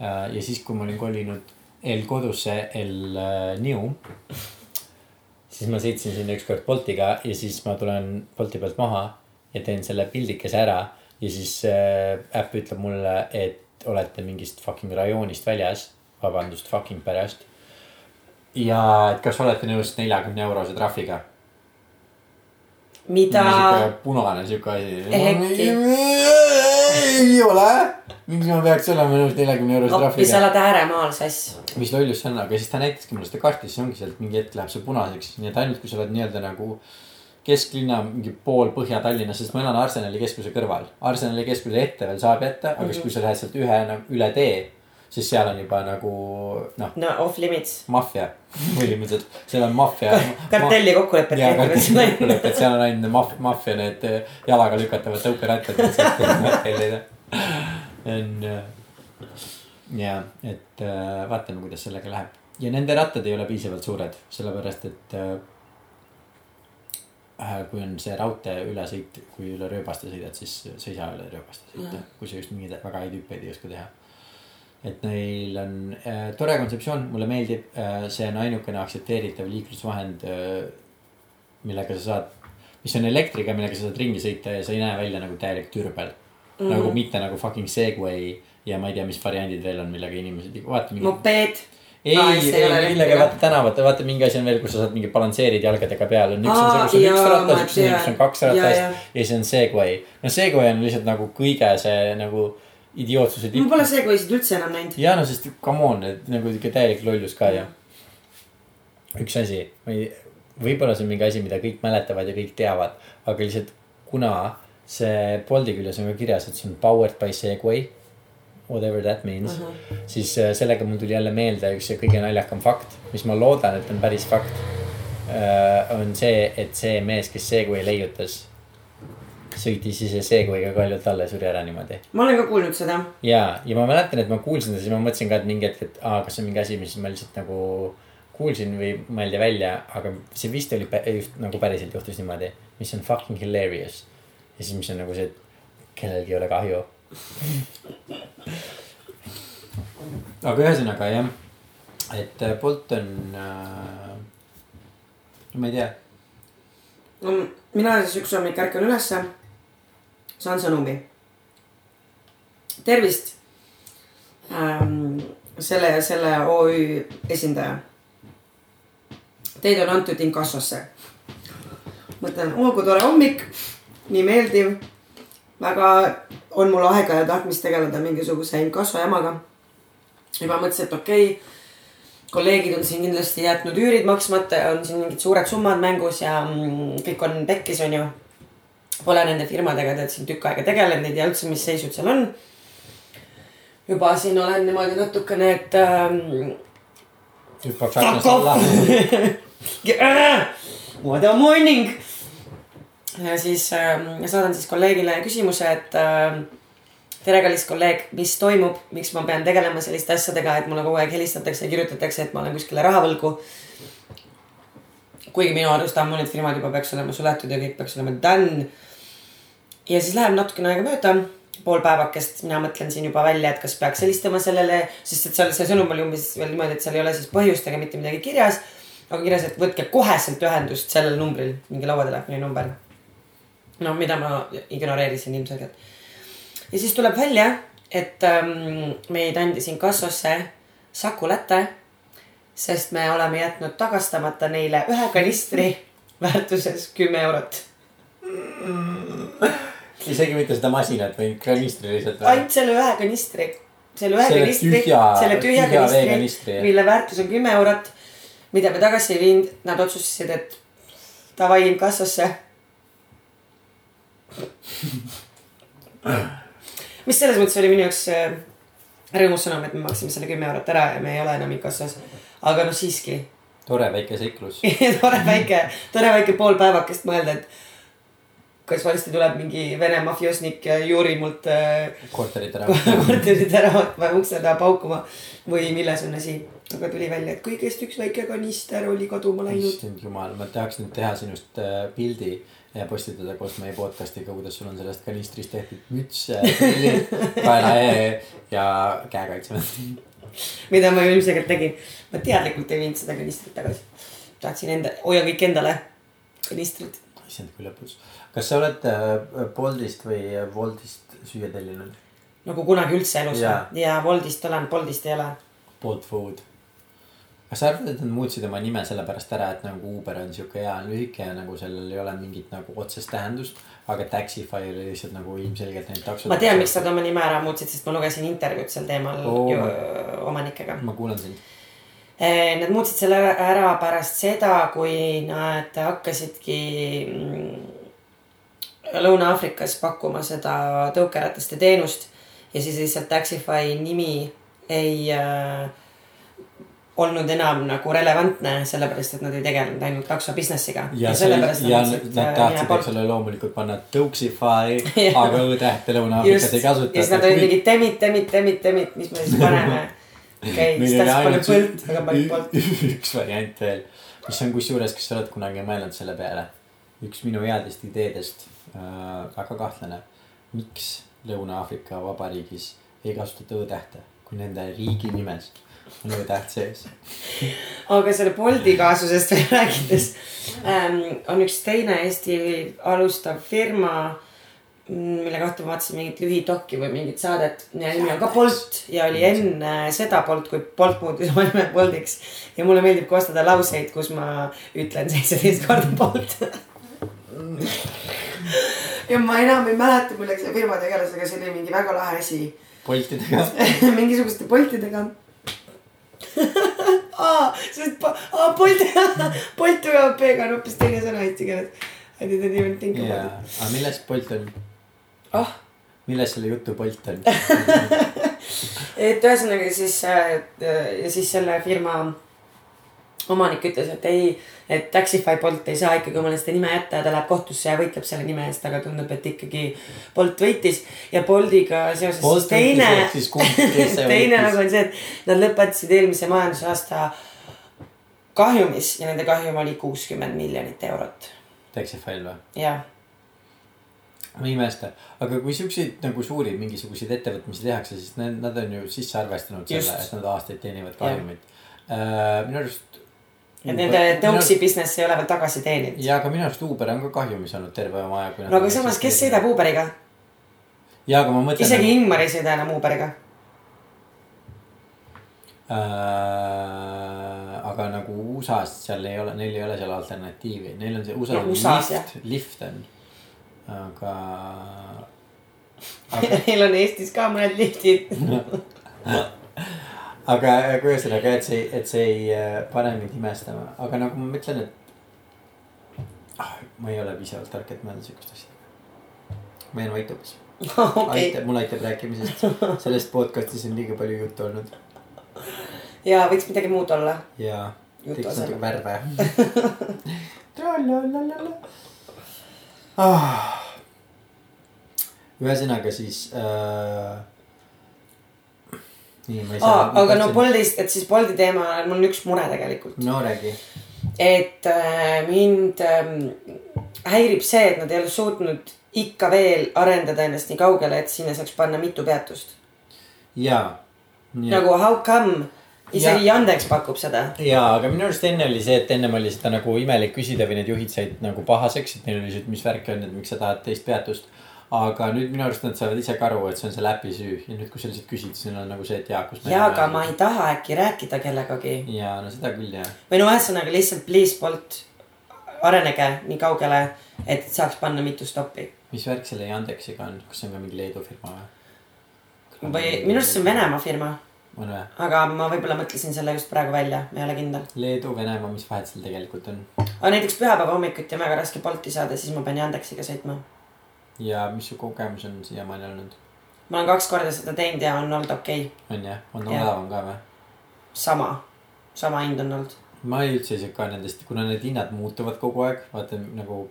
ja siis, kui ma olin kolinud eelkodusse El-Niu. siis ma sõitsin sinna ükskord Boltiga ja siis ma tulen Bolti pealt maha ja teen selle pildikese ära ja siis äh, äpp ütleb mulle, et olete mingist fucking rajoonist väljas. vabandust, fucking pärast. ja et kas olete nõus neljakümne eurose trahviga. mida? punane siuke asi. Ei ole, miks ma peaks olema nõus neljakümne eurose appi, sa trahviga. oled ääremaal, sass. mis lollus see on, aga siis ta näitaski mulle seda kaarti, siis ongi sealt mingi hetk läheb see punaseks, nii et ainult kui sa oled nii-öelda nagu kesklinna mingi pool Põhja-Tallinnas, sest ma elan Arsenali keskuse kõrval. Arsenali keskuse ette veel saab jätta, aga siis, kui sa lähed sealt ühe üle tee, siis seal on juba nagu noh, no off limits. maffia põhimõtteliselt, seal on maffia. kartelli kokkulepped ja kehtivad kartelli kokkulepped, seal on ainult maf-, maffia need eh, jalaga lükatavad tõukerattad. on ja, et äh, vaatame, kuidas sellega läheb ja nende rattad ei ole piisavalt suured, sellepärast et äh, kui on see raudtee ülesõit, kui üle rööbaste sõidad, siis sa ei saa üle rööbaste sõita Mhm., kui sa just mingeid väga häid hüppeid ei oska teha. Et neil on äh, tore kontseptsioon, mulle meeldib äh,, see on ainukene aktsepteeritav liiklusvahend äh,, millega sa saad, mis on elektriga, millega sa saad ringi sõita ja sa ei näe välja nagu täielik türbel mm. -hmm. nagu mitte nagu fucking Segway ja ma ei tea, mis variandid veel on, millega inimesed, vaata mingi. mopeed. ei see ei millega vaata tänavatel, vaata mingi asi on veel, kus sa saad mingi balansseerid jalgadega peal, on üks on Aa, see, kus on üks jaa, ratas, ma üks on, kus on kaks ratast jaa. ja siis on Segway. no Segway on lihtsalt nagu kõige see nagu idiootsuse ma tipp. pole Segwaysid üldse enam näinud. ja no sest come on, et nagu ikka täielik lollus ka ju. üks asi, ma ei, võib-olla see on mingi asi, mida kõik mäletavad ja kõik teavad, aga lihtsalt kuna see Bolti küljes on ka kirjas, et see on powered by Segway. Whatever that means uh, -huh. siis äh, sellega mul tuli jälle meelde üks kõige naljakam fakt, mis ma loodan, et on päris fakt. on see, et see mees, kes Segway leiutas, sõitis ise Segway'ga kaljult alla ja suri ära niimoodi ma olen ka kuulnud seda. ja, ja ma mäletan, et ma kuulsin seda, siis ma mõtlesin ka, et mingi hetk, et aa, kas see on mingi asi, mis ma lihtsalt nagu kuulsin või mõeldi välja, aga see vist oli pä- just nagu päriselt juhtus niimoodi, mis on fucking hilarious. ja siis, mis on nagu see, et kellelgi ei ole kahju. aga ühesõnaga jah, et äh, Bolt on äh,, ma ei tea, no mina siis üks hommik ärkan ülesse, saan sõnumi. tervist ähm,. selle selle OÜ esindaja. Teid on antud inkassosse. mõtlen, oo kui tore hommik, nii meeldiv. väga on mul aega ja tahtmist tegeleda mingisuguse inkasso jamaga. juba mõtlesin, et okei okay, kolleegid on siin kindlasti jätnud üürid maksmata ja on siin mingid suured summad mängus ja mm, kõik on pekkis, onju. Pole nende firmadega tead siin tükk aega tegelenud, ei tea üldse, mis seisud seal on. juba siin olen niimoodi natukene, et ähm, aknast off! alla. What a morning. ja siis äh, saadan siis kolleegile küsimuse, et äh, tere, kallis kolleeg, mis toimub, miks ma pean tegelema selliste asjadega, et mulle kogu aeg helistatakse ja kirjutatakse, et ma olen kuskile raha võlgu. kuigi minu arust ammu need firmad juba peaks olema suletud ja kõik peaks olema done. Ja siis läheb natukene aega mööda, pool päevakest, mina mõtlen siin juba välja, et kas peaks helistama sellele, sest et seal see sõnum oli umbes veel niimoodi, et seal ei ole siis põhjust ega mitte midagi kirjas. aga kirjas, et võtke koheselt ühendust sellel numbril, mingi lauatelefoni number. no mida ma ignoreerisin ilmselgelt. ja siis tuleb välja, et ähm, meid andis inkassosse Saku Läte, sest me oleme jätnud tagastamata neile ühe kanistri väärtuses kümme eurot. isegi mitte seda masinat või kanistri lihtsalt. ainult selle ühe kanistri, selle ühe Selle kanistri, selle tühja tühja kanistri, veekanistri, jah. mille väärtus on kümme eurot, mida me tagasi ei viinud, nad otsustasid, et davai inkassosse. mis selles mõttes oli minu jaoks äh, rõõmus sõnum, et me maksime selle kümme eurot ära ja me ei ole enam inkassos. aga noh, siiski tore väike seiklus. tore väike, tore väike pool päevakest mõelda, et kas varsti tuleb mingi Vene mafioosnik ja juurib mult äh, korterit ära. korterid ära võtma ja ukse taha paukuma või milles on asi. aga tuli välja, et kõigest üks väike kanister oli kaduma läinud. issand jumal, ma tahaks nüüd teha sinust äh, pildi ja postitada koos meie podcast'iga, kuidas sul on sellest kanistrist tehtud müts, prillid, kaelaee ja käekaitsemed. mida ma ju ilmselgelt tegin. ma teadlikult ei viinud seda kanistrit tagasi. tahtsin enda, hoia kõik endale, kanistrid. Issand kui lõbus. kas sa oled äh, Boltist või Woltist süüa tellinud? nagu kunagi üldse elus või? ja Woldist olen, Boltist ei ole. Bolt Food. kas sa arvad, et nad muutsid oma nime sellepärast ära, et nagu Uber on sihuke hea lühike ja nagu sellel ei ole mingit nagu otsest tähendust. aga Taxify oli lihtsalt nagu ilmselgelt ainult taksod. ma tean, miks nad oma nime ära muutsid, sest ma lugesin intervjuud sel teemal Oo. ju, omanikega. ma kuulan sind. Nad muutsid selle ära- ära pärast seda, kui nad hakkasidki mm, Lõuna-Aafrikas pakkuma seda tõukerataste teenust ja siis lihtsalt Taxify nimi ei äh, olnud enam nagu relevantne, sellepärast et nad ei tegelenud ainult takso business'iga. ja see, ja nad tahtsid, eks ole, loomulikult panna Tõuksify, aga Õ-tähte Lõuna-Aafrikas ei ja siis nad olid kasutata. mingid temid, temid, temid, temid, mis me siis paneme. okei, siis tahtsid panna põld, aga pani põld. üks variant veel, mis on kusjuures, kas sa oled kunagi mõelnud selle peale? üks minu headest ideedest äh,, väga kahtlane. miks Lõuna-Aafrika Vabariigis ei kasutata Õ-tähte, kui nende riigi nimes on Õ-täht sees? aga selle Bolti kaasusest veel rääkides ähm, on üks teine Eesti alustav firma, mille kohta ma vaatasin mingit lühidokki või mingit saadet ja nimi on ka Bolt ja oli enne seda Bolt, kui Bolt muutis oma nime Boltiks. ja mulle meeldib koostada lauseid, kus ma ütlen seitseteist korda Bolt. ja ma enam ei mäleta, millega see firma tegeles, aga see oli mingi väga lahe asi Boltidega. mingisuguste Boltidega. aa, sest po- aa, Bolt, Bolt tugeva P-ga on hoopis teine sõna eesti keeles. I didn't even think about it., aga millest Bolt on? oh, millest selle jutu Bolt on? et ühesõnaga siis äh, ja siis selle firma omanik ütles, et ei, et Taxify Bolt ei saa ikkagi omale seda nime jätta ja ta läheb kohtusse ja võitleb selle nime eest, aga tundub, et ikkagi Bolt võitis ja Boltiga seoses Bolt teine teine nagu on see, et nad lõpetasid eelmise majandusaasta kahjumis ja nende kahjum oli kuuskümmend miljonit eurot. Taxify'l või? jah, ma ei imesta, aga kui siukseid nagu suuri mingisuguseid ettevõtmisi tehakse, siis need, nad on ju sisse arvestanud Just. selle, et nad aastaid teenivad kahjumit uh,. minu arust. et nende tõuksi business ei ole veel tagasi teeninud. ja, aga minu arust Uber on ka kahjumis olnud terve oma aja. no aga samas, kes sõidab? Uberiga? ja, aga ma mõtlen. isegi Ingmar ei sõida enam Uberiga. äh,. aga nagu USA-s seal ei ole, neil ei ole seal alternatiivi, neil on see USA-s No USA-s, lift, lift on, aga. Neil on Eestis ka mõned liftid. aga aga ühesõnaga, et see, et see ei äh, pane mind imestama, aga nagu ma mõtlen, et ah,. ma ei ole piisavalt tark, et mõelda siukest asja. ma jään vait hoopis. okei, aitab, mul aitab rääkimisest, sellest podcast'is on liiga palju juttu olnud ja võiks midagi muud olla. ja teeks natuke värve. Ah. ühesõnaga siis äh,. nii, ma ei saa. aga no. Boltist, et siis Bolti teema, mul on üks mure tegelikult. no räägi. et äh, mind ähm, häirib see, et nad ei ole suutnud ikka veel arendada ennast nii kaugele, et sinna saaks panna mitu peatust. ja. nagu how come, isegi Yandex pakub seda. ja, aga minu arust enne oli see, et ennem oli seda nagu imelik küsida või need juhid said nagu pahaseks, et neil oli see, et mis värk on, et miks sa tahad teist peatust. aga nüüd minu arust nad saavad ise ka aru, et see on selle äpi süü ja nüüd, kui sa lihtsalt küsid, siis neil on nagu see, et jaa, kus. ja, aga ma ei taha äkki rääkida kellegagi. ja no seda küll jah. või no ühesõnaga lihtsalt please Bolt, arenege nii kaugele, et saaks panna mitu stoppi. mis värk selle Yandexiga on, kas see on ka mingi Leedu firma või? või minu arust see on Venemaa firma, on või? aga ma võib-olla mõtlesin selle just praegu välja, ma ei ole kindel. Leedu, Venemaa, mis vahet seal tegelikult on? aga näiteks pühapäeva hommikuti on väga raske Bolti saada, siis ma pean Yandexiga sõitma. ja mis su kogemus on siiamaani olnud? ma olen kaks korda seda teinud ja on olnud okei okay., on jah, on odavam ka või? sama, sama hind on olnud. ma ei üldse ei saa ka nendest, kuna need hinnad muutuvad kogu aeg, vaata nagu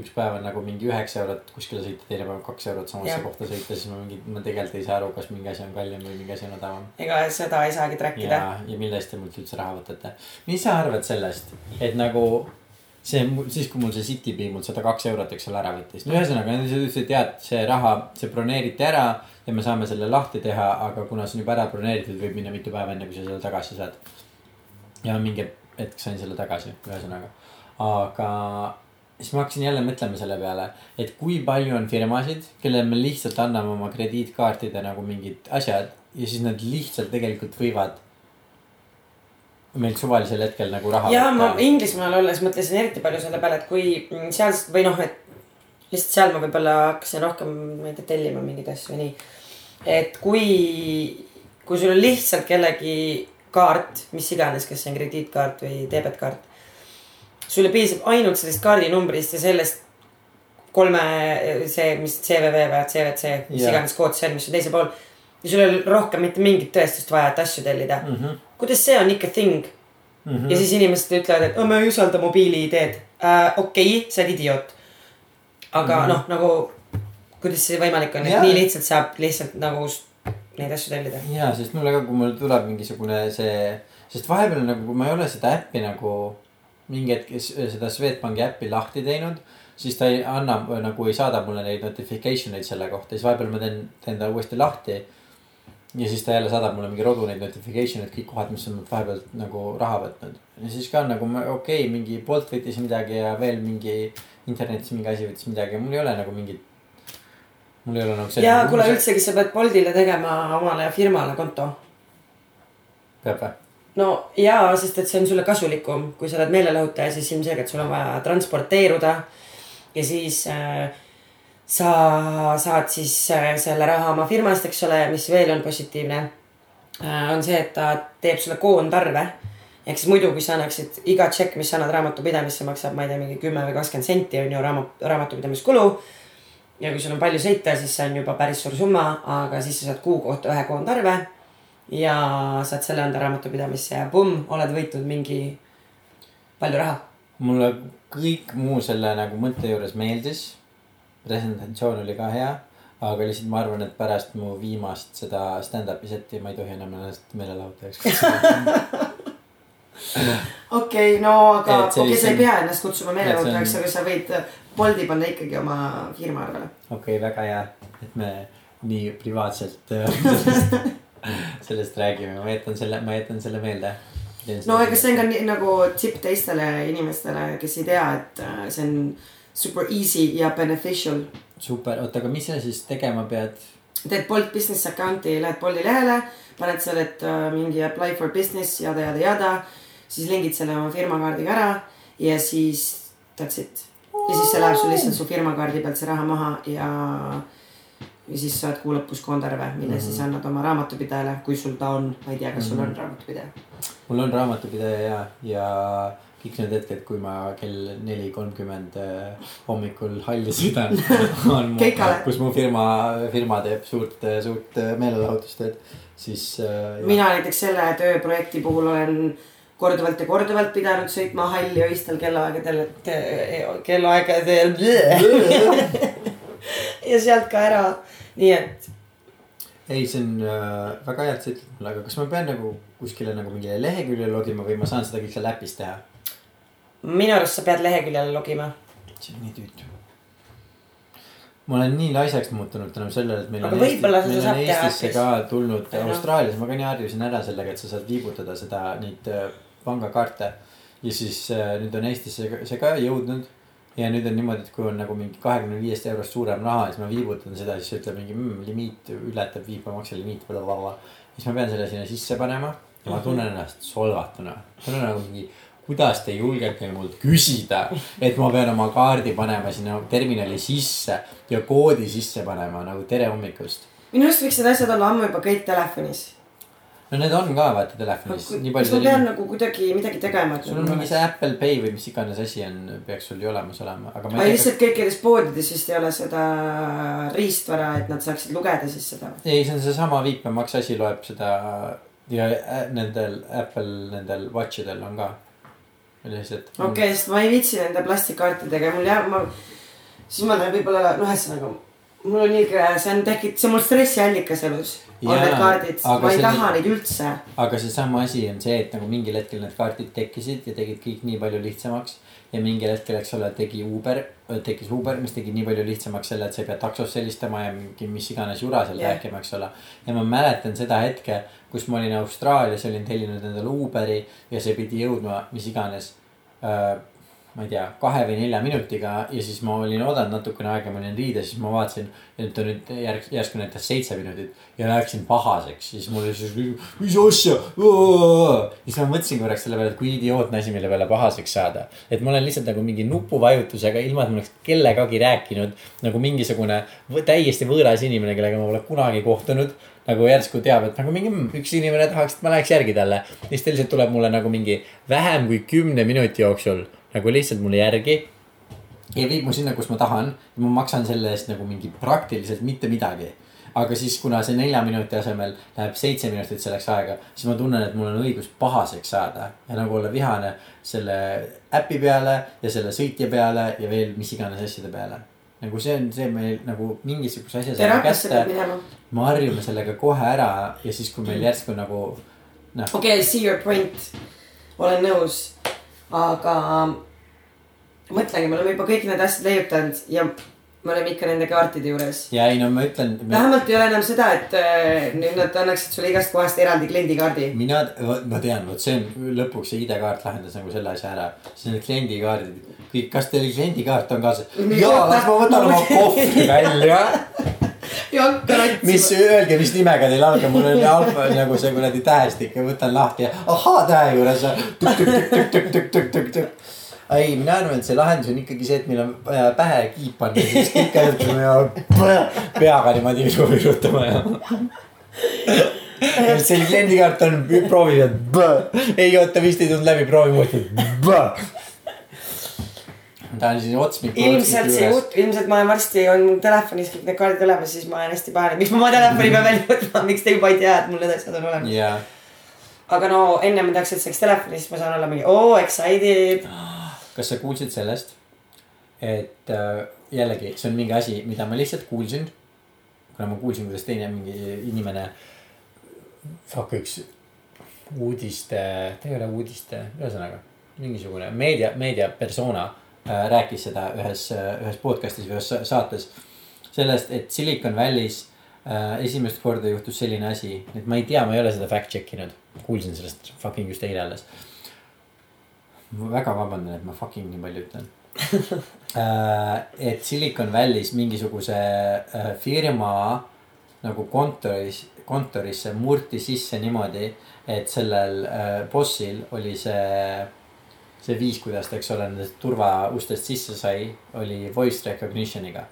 üks päev on nagu mingi üheksa eurot kuskile sõita, teine päev kaks eurot samasse Jah. kohta sõita, siis ma mingi, ma tegelikult ei saa aru, kas mingi asi on kallim või mingi asi on odavam. ega seda ei saagi track ida. ja, ja mille eest te mult üldse raha võtate. mis sa arvad sellest, et nagu see, siis kui mul see Citybee mul sada kaks eurot, eks ole, ära võttis. no ühesõnaga, nad ütlesid, et tead, see raha, see broneeriti ära ja me saame selle lahti teha, aga kuna see on juba ära broneeritud, võib minna mitu päeva enne, kui sa selle tagasi saad. ja mingi hetk sain selle tagasi, ühesõnaga. aga siis ma hakkasin jälle mõtlema selle peale, et kui palju on firmasid, kellele me lihtsalt anname oma krediitkaartide nagu mingid asjad ja siis nad lihtsalt tegelikult võivad meilt suvalisel hetkel nagu raha ja ma Inglismaal olles mõtlesin eriti palju selle peale, et kui seal või noh, et lihtsalt seal ma võib-olla hakkasin rohkem, ma ei tea, tellima mingeid asju ja nii. et kui, kui sul on lihtsalt kellegi kaart, mis iganes, kas see on krediitkaart või debetkaart. Sulle piisab ainult sellest kaardinumbrist ja sellest kolme, see, mis CVV või CVC, mis Jaa. iganes kood see on, mis on teisel pool. ja sul ei ole rohkem mitte mingit tõestust vaja, et asju tellida mm. -hmm. kuidas see on ikka thing? Mm -hmm. ja siis inimesed ütlevad, et oh, me ei usalda mobiili-ID-d äh,. okei okay,, sa oled idioot. aga mm. -hmm. noh, nagu kuidas see võimalik on, et Jaa. nii lihtsalt saab lihtsalt nagu neid asju tellida. ja, sest mulle ka, kui mul tuleb mingisugune see, sest vahepeal nagu, kui ma ei ole seda äppi nagu mingi hetk s- seda Swedbanki äppi lahti teinud, siis ta ei anna nagu ei saada mulle neid notification eid selle kohta, siis vahepeal ma teen, teen ta uuesti lahti. ja siis ta jälle saadab mulle mingi rodu neid notification eid, kõik kohad, mis on vahepeal nagu raha võtnud. ja siis ka nagu okei okay,, mingi Bolt võttis midagi ja veel mingi internetis mingi asi võttis midagi mul ei ole nagu mingit. mul ei ole nagu. ja kuule, üldsegi sa pead Boltile tegema omale firmale konto. peab või? No jaa, sest et see on sulle kasulikum, kui sa oled meelelahutaja, siis ilmselgelt sul on vaja transporteeruda. ja siis äh, sa saad siis äh, selle raha oma firmast, eks ole, mis veel on positiivne äh,. on see, et ta teeb sulle koondarve. ehk siis muidu, kui sa annaksid iga tšekk, mis sa annad raamatupidamisse, maksab, ma ei tea, mingi kümme või kakskümmend senti on ju raamat, raamatupidamiskulu ja kui sul on palju sõita, siis see on juba päris suur summa, aga siis sa saad kuu kohta ühe koondarve. Ja saad selle anda raamatupidamisse ja pumm, oled võitnud mingi palju raha. mulle kõik muu selle nagu mõtte juures meeldis. presentatsioon oli ka hea, aga lihtsalt ma arvan, et pärast mu viimast seda stand-up'i seti ma ei tohi enam ennast meelelahutajaks kutsuda. okei okay,, no aga okei okay,, sa ei pea ennast kutsuma meelelahutajaks, on- aga sa võid Bolti panna ikkagi oma firma arvele. okei okay,, väga hea, et me nii privaatselt äh, sellest, räägime, ma jätan selle, ma jätan selle meelde. no ega see on ka nii, nagu tipp teistele inimestele, kes ei tea, et äh, see on super easy ja beneficial. super, oota, aga mis sa siis tegema pead? teed Bolt business account'i, lähed Bolti lehele, paned seal, et äh, mingi apply for business jada, jada, jada. siis lingid selle oma firmakaardiga ära ja siis that's it. ja siis see läheb sul lihtsalt su firmakaardi pealt see raha maha ja, ja siis saad kuu lõpus koondarve, mille mm -hmm. siis annad oma raamatupidajale, kui sul ta on, ma ei tea, kas sul on raamatupidaja. mul on raamatupidaja ja, ja kõik need hetked, kui ma kell neli kolmkümmend äh, hommikul halli sõidan, on mu kus mu firma, firma teeb suurt, suurt äh, meelelahutustööd, siis äh,. mina näiteks selle tööprojekti puhul olen korduvalt ja korduvalt pidanud sõitma halli öistel kellaaegadel, et kellaaegadel. ja sealt ka ära, nii et ei, see on äh, väga hea, et sa ütled mulle, aga kas ma pean nagu kuskile nagu mingile leheküljele logima või ma saan seda kõik seal äpis teha? minu arust sa pead leheküljele logima. see on nii tüütu. ma olen nii laisaks muutunud tänu sellele, et meil Aga on Eesti, meil on teha Eestisse äpis. ka tulnud Jah. Austraalias, ma ka nii harjusin ära sellega, et sa saad viibutada seda, neid äh, pangakaarte. ja siis äh, nüüd on Eestisse see ka jõudnud. Ja nüüd on niimoodi, et kui on nagu mingi kahekümne viiest eurost suurem raha, siis ma viibutan seda, siis ütleb mingi mm, limiit ületab viipemakse limiit, blablabla. siis ma pean selle sinna sisse panema ja ma tunnen ennast solvatuna. tunnen nagu mingi, kuidas te julgete mult küsida, et ma pean oma kaardi panema sinna terminali sisse ja koodi sisse panema nagu tere hommikust. minu arust võiks need asjad olla ammu juba kõik telefonis. No need on ka vaata telefonis, nii kas palju ma pean. nagu kuidagi midagi tegema, sul on mingi see Apple Pay või mis iganes asi on, peaks sul ju olemas olema, aga aga lihtsalt kõikides poodides vist ei ole seda riistvara, et nad saaksid lugeda siis seda. ei, see on seesama viipemakse asi loeb seda ja ä- nendel Apple nendel watch idel on ka. lihtsalt. okei okay,, sest ma ei viitsi nende plastikkaartidega, mul jääb, ma siis ma teen võib-olla, noh, ühesõnaga mul on niisugune, see on tekit-, see on mul stressiallikas elus. on need kaardid, ma ei taha neid üldse. aga seesama asi on see, et nagu mingil hetkel need kaardid tekkisid ja tegid kõik nii palju lihtsamaks. ja mingil hetkel, eks ole, tegi Uber, tekkis Uber, mis tegi nii palju lihtsamaks selle, et sa ei pea taksosse helistama ja mingi mis iganes jura seal Jah. rääkima, eks ole. ja ma mäletan seda hetke, kus ma olin Austraalias, olin tellinud endale Uberi ja see pidi jõudma mis iganes äh, ma ei tea, kahe või nelja minutiga ja siis ma olin oodanud natukene aega, ma olin riides, siis ma vaatasin. et ta nüüd järg, järsku näitas seitse minutit ja läksin pahaseks, siis mul oli siis, mis asja. siis ma mõtlesin korraks selle peale, et kui idiootne asi, mille peale pahaseks saada. et ma olen lihtsalt nagu mingi nupuvajutusega, ilma et ma oleks kellegagi rääkinud. nagu mingisugune täiesti võõras inimene, kellega ma pole kunagi kohtunud nagu järsku teab, et nagu mingi mm, üks inimene tahaks, et ma läheks järgi talle. siis ta lihtsalt tuleb mulle nagu mingi vähem kui kümne minuti jooksul nagu lihtsalt mulle järgi. ja viib mu sinna, kus ma tahan. ma maksan selle eest nagu mingi praktiliselt mitte midagi. aga siis, kuna see nelja minuti asemel läheb seitse minutit selleks aega, siis ma tunnen, et mul on õigus pahaseks saada ja nagu olla vihane selle äpi peale ja selle sõitja peale ja veel mis iganes asjade peale nagu see on see meil nagu mingisuguse asja saame kätte me harjume sellega kohe ära ja siis, kui meil järsku nagu noh, okei okay,, see your point. olen nõus, aga mõtlengi, me oleme juba kõik need asjad leiutanud ja me oleme ikka nende kaartide juures. ja ei no ma ütlen me..., vähemalt ei ole enam seda, et äh, nüüd nad annaksid sulle igast kohast eraldi kliendikaardi. mina, ma tean, vot see on lõpuks see ID-kaart lahendas nagu selle asja ära, siis need kliendikaardid, kõik, kas teil kliendikaart on kaasas? jaa, las ma võtan oma kohvri välja. Ja mis, öelge, mis nimega teil algab, mul oli alfa nagu see kuradi tähestik ja võtan lahti ja ahaa tähe juures. ei, mina arvan, et see lahendus on ikkagi see, et meil on vaja pähe kiip panna, siis kõik asjad peavad peaga niimoodi viru virutama ja. see kliendikaart on, proovi ei oota, vist ei tulnud läbi, proovi uuesti. Ta on siin otsmiku. ilmselt see juht, ilmselt ma olen varsti on mul telefonis kõik need kaardid olemas, siis ma olen hästi pahane, miks ma oma telefoni pean välja võtma, miks te juba ei tea, et mul need asjad on olemas. jaa, aga no enne ma tahaks, et see oleks telefonis, siis ma saan olla mingi oo excited. kas sa kuulsid sellest, et äh, jällegi see on mingi asi, mida ma lihtsalt kuulsin. kuna ma kuulsin, kuidas teine mingi inimene, fuck üks uudiste, ta ei ole uudiste, ühesõnaga mingisugune meedia, meediapersona rääkis seda ühes, ühes podcast'is või ühes sa- saates. sellest, et Silicon Valley's äh, esimest korda juhtus selline asi, et ma ei tea, ma ei ole seda fact check inud, kuulsin sellest fucking just eile alles ma väga vabandan, et ma fucking nii palju ütlen. et Silicon Valley's mingisuguse äh, firma nagu kontoris, kontorisse murti sisse niimoodi, et sellel äh, bossil oli see, see viis, kuidas ta, eks ole, nendest turvaustest sisse sai, oli voice recognition'iga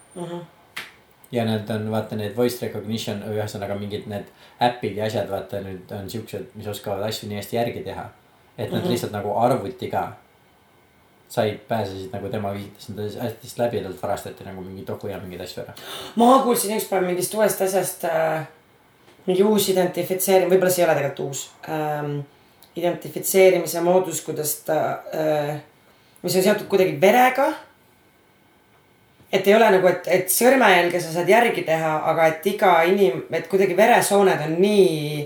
ja need on vaata need voice recognition, ühesõnaga mingid need äpid ja asjad, vaata nüüd on siuksed, mis oskavad asju nii hästi järgi teha. et nad Mhm. lihtsalt nagu arvutiga said, pääsesid nagu tema viitas, nad hästi läbi talt varastati nagu mingi tohu ja mingeid asju ära. ma kuulsin ükspäev mingist uuest asjast äh,. mingi uus identifitseerimine, võib-olla see ei ole tegelikult uus ähm,. Identifitseerimise moodus, kuidas ta äh,, mis on seotud kuidagi verega. et ei ole nagu, et, et sõrmejälge sa saad järgi teha, aga et iga inim-, et kuidagi veresooned on nii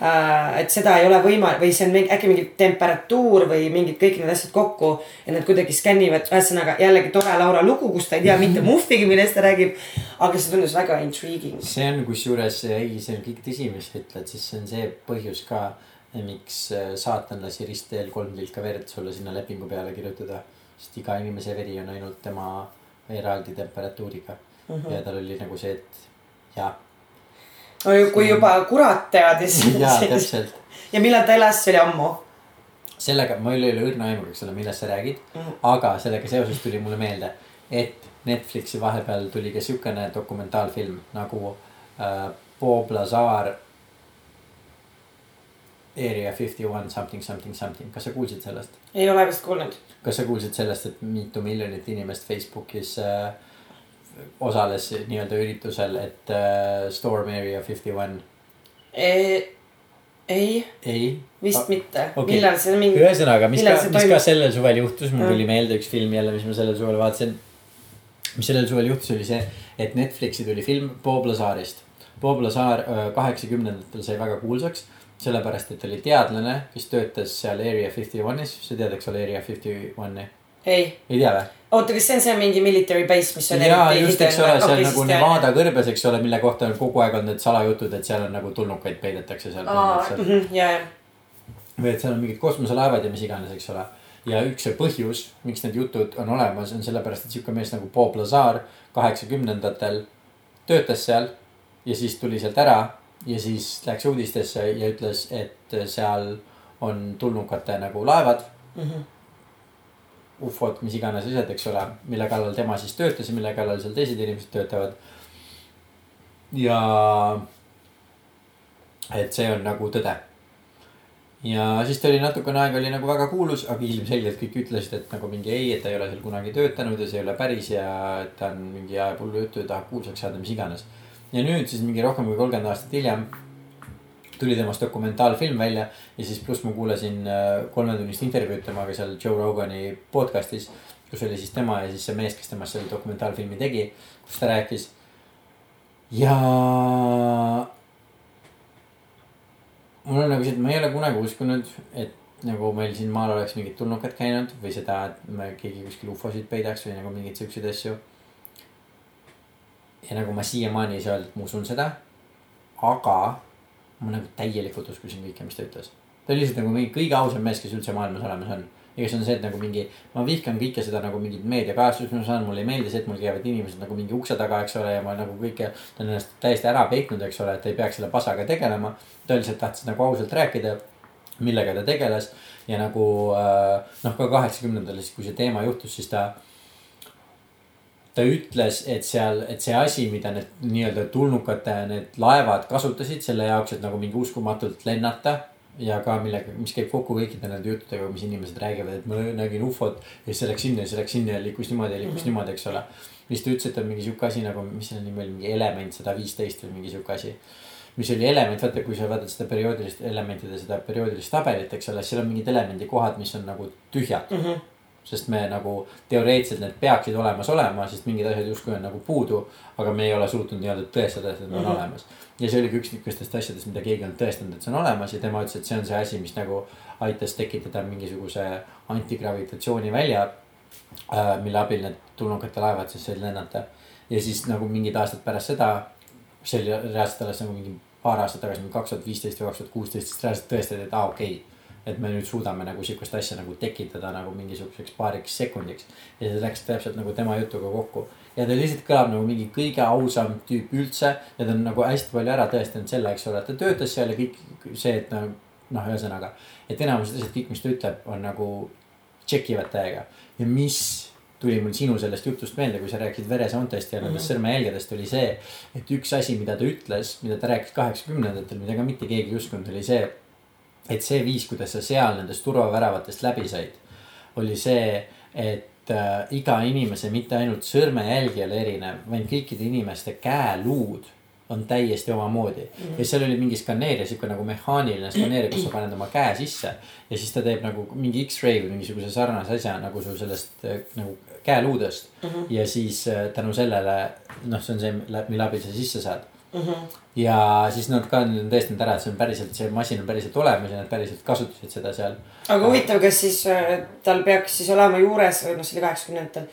äh,. et seda ei ole võimalik või see on mingi, äkki mingi temperatuur või mingid kõik need asjad kokku. ja need kuidagi skännivad, ühesõnaga jällegi tore Laura lugu, kus ta ei tea mitte muhvigi, millest ta räägib. aga see tundus väga intriguing. see on kusjuures, ei, see on kõik tõsi, mis sa ütled, siis see on see põhjus ka, miks äh, saatan lasi ristteel kolm tilka verd sulle sinna lepingu peale kirjutada. sest iga inimese veri on ainult tema eraldi temperatuuriga mm. -hmm. ja tal oli nagu see, et jaa, kui juba kurat teadis. jaa, täpselt. ja millal ta elas, see oli ammu. sellega, mul ei ole õrna aimu, eks ole, millest sa räägid mm. -hmm. aga sellega seoses tuli mulle meelde, et Netflixi vahepeal tuli ka siukene dokumentaalfilm nagu äh, Bob Lazar. Area fifty one something something something, kas sa kuulsid sellest? ei ole vist kuulnud. kas sa kuulsid sellest, et mitu miljonit inimest Facebookis äh, osales nii-öelda üritusel, et äh, Storm Area fifty one, ei, ei vist mitte okay.. millal see mingi, ühesõnaga, mis ka mis ka sellel suvel juhtus, mul tuli meelde üks film jälle, mis ma sellel suvel vaatasin. mis sellel suvel juhtus, oli see, et Netflixi tuli film Bob Lazarist. Bob Lazar öö, kaheksakümnendatel sai väga kuulsaks, sellepärast et oli teadlane, kes töötas seal Area Fifty One'is, sa tead, eks ole, Area Fifty One'i, ei, ei tea või? oota, kas see on see mingi military base, mis on ja just, eks ole, seal Okei, nagu. Nevada kõrbes, eks ole, mille kohta on kogu aeg olnud need salajutud, et seal on nagu tulnukaid peidetakse seal. mhm, ja, ja, või et seal on mingid kosmoselaevad ja mis iganes, eks ole. ja üks põhjus, miks need jutud on olemas, on sellepärast, et sihuke mees nagu Bob Lazar kaheksakümnendatel töötas seal ja siis tuli sealt ära ja siis läks uudistesse ja ütles, et seal on tulnukate nagu laevad, mhm. ufod, mis iganes asjad, eks ole, mille kallal tema siis töötas ja mille kallal seal teised inimesed töötavad. ja et see on nagu tõde ja siis ta oli natukene aega oli nagu väga kuulus, aga ilmselgelt kõik ütlesid, et nagu mingi ei, et ta ei ole seal kunagi töötanud ja see ei ole päris ja ta on mingi ajab hullu juttu ja tahab kuulsaks saada, mis iganes. Ja nüüd siis mingi rohkem kui kolmkümmend aastat hiljem tuli temast dokumentaalfilm välja ja siis pluss ma kuulasin äh, kolmetunnist intervjuud temaga seal Joe Rogani podcast'is. kus oli siis tema ja siis see mees, kes temast selle dokumentaalfilmi tegi, kus ta rääkis. ja mul on nagu see, et ma ei ole kunagi uskunud, et nagu meil siin maal oleks mingid tulnukad käinud või seda, et me keegi kuskil ufosid peidaks või nagu mingeid siukseid asju. Ja nagu ma siiamaani ei saa öelda, et ma usun seda. aga ma nagu täielikult uskusin kõike, mis ta ütles. ta oli lihtsalt nagu mingi kõige ausam mees, kes üldse maailmas olemas on. ega see on see, et nagu mingi, ma vihkan kõike seda nagu mingit meediakajastust, mis ma saan, mulle ei meeldi see, et mul käivad inimesed nagu mingi ukse taga, eks ole, ja ma nagu kõike. ta on ennast täiesti ära peitnud, eks ole, et ei peaks selle pasaga tegelema. ta lihtsalt tahtis nagu ausalt rääkida, millega ta tegeles ja nagu äh, noh, ka kaheksakümnendatel siis, kui see teema juhtus, siis ta ta ütles, et seal, et see asi, mida need nii-öelda tulnukate need laevad kasutasid selle jaoks, et nagu mingi uskumatult lennata. ja ka millega, mis käib kokku kõikide nende juttudega, mis inimesed räägivad, et ma nägin ufot ja siis see läks sinna ja siis läks sinna ja liikus niimoodi ja liikus mm -hmm. niimoodi, eks ole. siis ta ütles, et on mingi sihuke asi nagu, mis selle nimi oli, mingi element sada viisteist või mingi sihuke asi mis oli element, vaata, kui sa vaatad seda perioodilist elementide seda perioodilist tabelit, eks ole, seal on mingid elemendikohad, mis on nagu tühjad mm. -hmm. Sest me nagu teoreetiliselt need peaksid olemas olema, sest mingid asjad justkui on nagu puudu, aga me ei ole suutnud nii-öelda tõestada, et need on mm -hmm. olemas. ja see oligi üks niisugustest asjadest, mida keegi on tõestanud, et see on olemas ja tema ütles, et see on see asi, mis nagu aitas tekitada mingisuguse antigravitatsioonivälja äh,. mille abil need tulnukate laevad siis said lennata ja siis nagu mingid aastad pärast seda see oli reaalselt alles nagu mingi paar aastat tagasi, mingi kaks tuhat viisteist või kaks tuhat kuusteist, siis reaalselt tõestati, et aa ah, okei okay,. Et me nüüd suudame nagu sihukest asja nagu tekitada nagu mingisuguseks paariks sekundiks. ja see läks täpselt nagu tema jutuga kokku. ja ta lihtsalt kõlab nagu mingi kõige ausam tüüp üldse ja ta on nagu hästi palju ära tõestanud selle, eks ole, et ta töötas seal ja kõik see, et noh, ühesõnaga. et enamused asjad, kõik, mis ta ütleb, on nagu check ivad täiega ja mis tuli mul sinu sellest jutust meelde, kui sa rääkisid veresoontest ja nendest Mhm. sõrmejälgedest oli see. et üks asi, mida ta ütles, mida ta rääkis kaheksakümnendatel, mida ka mitte keegi ei uskunud, oli see. Et see viis, kuidas sa seal nendest turvaväravatest läbi said, oli see, et äh, iga inimese, mitte ainult sõrmejälg ei ole erinev, vaid kõikide inimeste käeluud on täiesti omamoodi mm. -hmm. ja seal oli mingi skaneerija, sihuke nagu mehaaniline skaneerija, kus sa paned oma käe sisse. ja siis ta teeb nagu mingi X-ray või mingisuguse sarnase asja nagu sul sellest äh, nagu käeluudest mm. -hmm. ja siis äh, tänu sellele, noh, see on see, mille abil sa sisse saad mm. -hmm. ja siis nad ka nüüd on tõestanud ära, et see on päriselt, see masin on päriselt olemas ja nad päriselt kasutasid seda seal. aga huvitav, kas siis äh, tal peaks siis olema juures, noh, see oli kaheksakümnendatel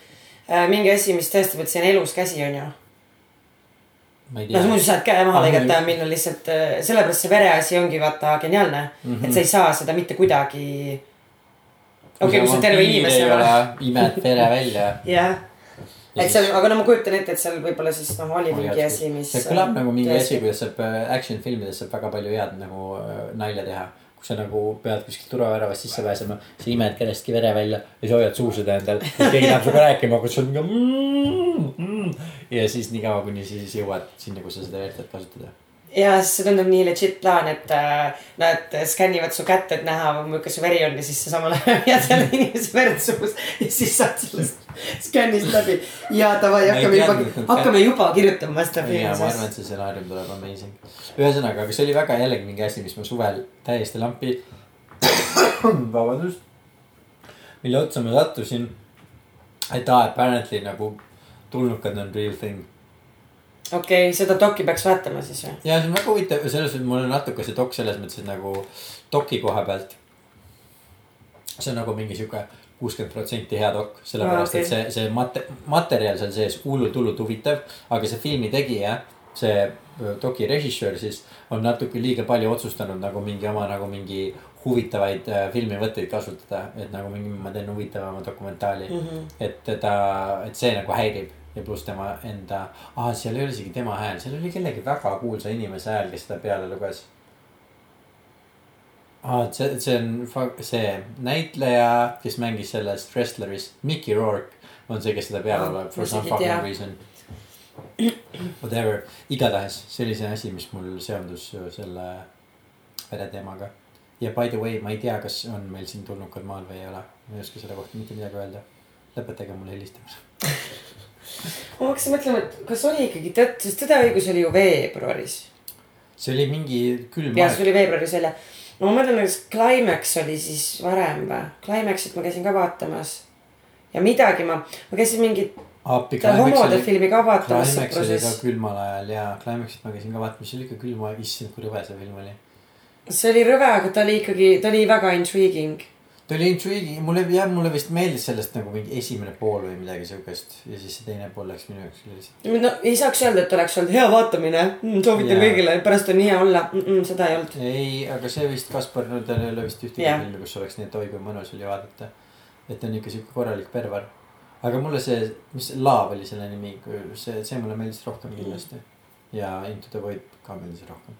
äh,. mingi asi, mis tõestab, et see on elus käsi on ju. ei noh, muidu saad käe maha Ah, lõigata ja minna lihtsalt, sellepärast see vereasi ongi vaata geniaalne mm. -hmm. et sa ei saa seda mitte kuidagi. okei kui sul terve inimese. imed vere välja. jah, et seal, aga no ma kujutan ette, et seal võib-olla siis noh, oli mingi asi, mis. see kõlab nagu mingi asi, kuidas saab äh, action filmides saab väga palju head nagu äh, nalja teha. kus sa nagu pead kuskilt turvaväravast sisse pääsema, sa imed kellestki vere välja ja siis hoiad suu seda endal. keegi tahab sinuga rääkima hakata, sul on mingi mm, mm,. ja siis niikaua, kuni sa siis jõuad sinna, kus sa seda verd saad kasutada. Ja siis see tundub nii legit plaan, et äh, nad skännivad su kätt, et näha, milline su veri on ja siis sa samal ajal hoiad selle inimese verd suus. ja siis saad sellest skännist läbi. ja davai, hakkame juba hakkame juba kirjutama seda ja ma arvan, et see stsenaarium tuleb amazing. ühesõnaga, aga see oli väga jällegi mingi asi, mis ma suvel täiesti lampi. vabandust. mille otsa ma sattusin. et aa, apparently nagu tulnukad on real thing okei okay,, seda doki peaks vaatama siis või? ja see on väga huvitav, selles suhtes mul on natuke see dok selles mõttes, et nagu doki koha pealt. see on nagu mingi sihuke kuuskümmend protsenti hea dok, sellepärast ah, okay. et see, see mate-, materjal seal sees hullult, hullult huvitav. aga see filmi tegija, see doki režissöör siis on natuke liiga palju otsustanud nagu mingi oma nagu mingi huvitavaid äh, filmivõtteid kasutada, et nagu mingi, ma teen huvitavama dokumentaali mm. -hmm. et teda, et see nagu häirib ja pluss tema enda, aa, seal ei ole isegi tema hääl, seal oli kellegi väga kuulsa inimese hääl, kes seda peale luges. aa, see, see on see näitleja, kes mängis selles Wrestleris, Mickey Rourke on see, kes seda peale loeb for some fucking reason. Whatever, igatahes see asi, mis mul seondus selle vereteemaga. ja by the way, ma ei tea, kas on meil siin tulnukad maal või ei ole, ma ei oska selle kohta mitte midagi öelda. lõpetage mulle helistamine ma hakkasin mõtlema, et kas oli ikkagi tõtt, sest Tõdeõigus oli ju veebruaris. see oli mingi külm aeg. jah, see oli veebruaris välja. no ma mõtlen, kas Climax oli siis varem või? Climaxit ma käisin ka vaatamas. ja midagi ma, ma käisin mingit appi. homode filmi ka vaatamas. Climax oli ka külmal ajal ja Climaxit ma käisin ka vaatamas, see oli ikka külm aeg, issand kui rõve see film oli. see oli rõve, aga ta oli ikkagi, ta oli väga intriguing ta oli intriguing, mulle jah, mulle vist meeldis sellest nagu mingi esimene pool või midagi siukest ja siis see teine pool läks minu jaoks lihtsalt. no ei saaks öelda, et oleks olnud hea vaatamine mm,, soovitan kõigile, pärast on hea olla mm, -mm, seda ei olnud. ei, aga see vist Kaspar, tal ei ole vist ühtegi yeah. filmi, kus oleks nii, et oi kui mõnus oli vaadata. et on ikka siuke korralik perver. aga mulle see, mis Laav oli selle nimi, see, see mulle meeldis rohkem kindlasti mm.. ja Into the Void ka meeldis rohkem.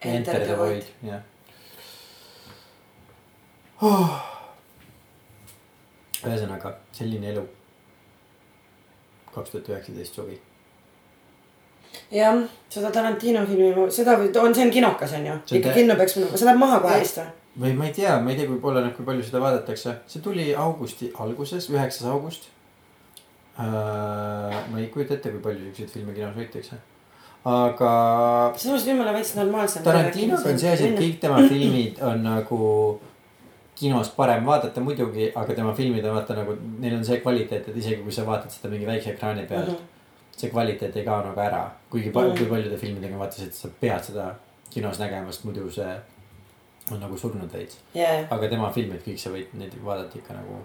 Enter the Void, jah oh ühesõnaga selline elu. kaks tuhat üheksateist suvi. jah, seda Tarantino filmi, seda on, see on kinokas on ju, ikka kinno peaks minema, see läheb maha kohe vist või? või ma ei tea, ma ei tea, kui palju, kui palju seda vaadatakse, see tuli augusti alguses, üheksas august äh,. ma ei kujuta ette, kui palju siukseid filme kinos hoitakse aga. samas nüüd mulle veits normaalsem. Tarantinoga on see asi, et kõik tema filmid on nagu kinos parem vaadata muidugi, aga tema filmid on vaata nagu, neil on see kvaliteet, et isegi kui sa vaatad seda mingi väikse ekraani peal mm. -hmm. see kvaliteet ei kao nagu ära, kuigi mm -hmm. kui paljude filmidega vaatasid, sa pead seda kinos nägema, sest muidu see on nagu surnud veits yeah.. aga tema filmid kõik sa võid neid vaadata ikka nagu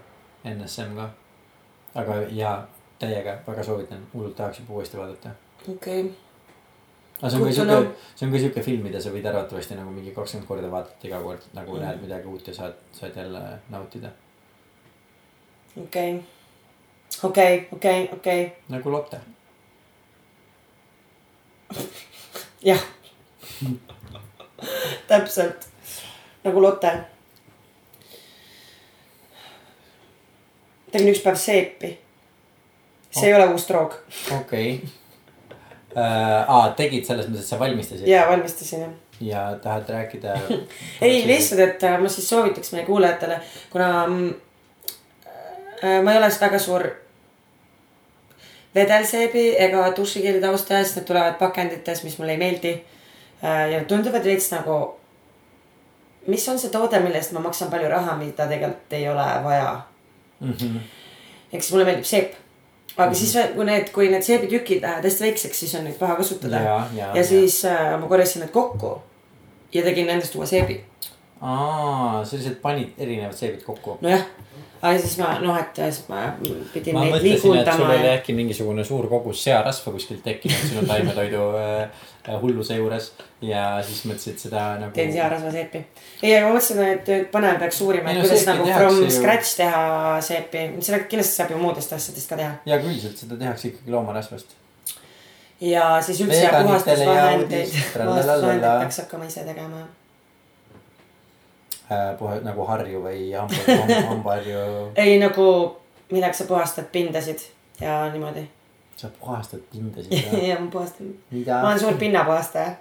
NSM ka. aga ja täiega väga soovitan, hullult tahaks juba uuesti vaadata. okei okay aga see on ka siuke, see on ka siuke film, mida sa võid arvatavasti nagu mingi kakskümmend korda vaadata iga kord nagu mm. näed midagi uut ja saad, saad jälle nautida. okei, okei, okei, okei. nagu Lotte. jah täpselt nagu Lotte. tegin üks päev seepi. see oh. ei ole uus droog. okei okay. Aa, tegid selles mõttes, et sa valmistasid? ja valmistasin jah. ja tahad rääkida ei, lihtsalt, et äh, ma siis soovitaks meie kuulajatele, kuna äh, ma ei ole väga suur vedelseebi ega dušikeeli taustaja, sest need tulevad pakendites, mis mulle ei meeldi äh,. ja tunduvad veits nagu, mis on see toode, mille eest ma maksan palju raha, mida tegelikult ei ole vaja mm. -hmm. ehk siis mulle meeldib seep aga mm -hmm. siis, kui need, kui need seebitükid lähevad hästi väikseks, siis on neid paha kasutada. ja, ja, ja siis äh, ma korjasin need kokku ja tegin nendest uue seebi. Aa, sa lihtsalt panid erinevad seebid kokku. nojah aga siis ma noh, et siis ma pidin ma neid liigutama. sul oli äkki mingisugune suur kogus searasva kuskilt tekkinud sinu taimetoidu äh, hulluse juures ja siis mõtlesid seda nagu. teen searasva seepi. ei, aga ma mõtlesin, et põnev peaks uurima, et kuidas nagu from ju... scratch teha seepi, seda kindlasti saab ju muudest asjadest ka teha. ja küll, seda tehakse ikkagi loomarasvast. ja siis üldse puhastusvahendeid, puhastusvahendeid peaks hakkama ise tegema äh, puha, nagu harju või hamba, hambaharju ei nagu, millega sa puhastad pindasid ja niimoodi. sa puhastad pindasid jah, ma puhastan. ma olen suur pinnapuhastaja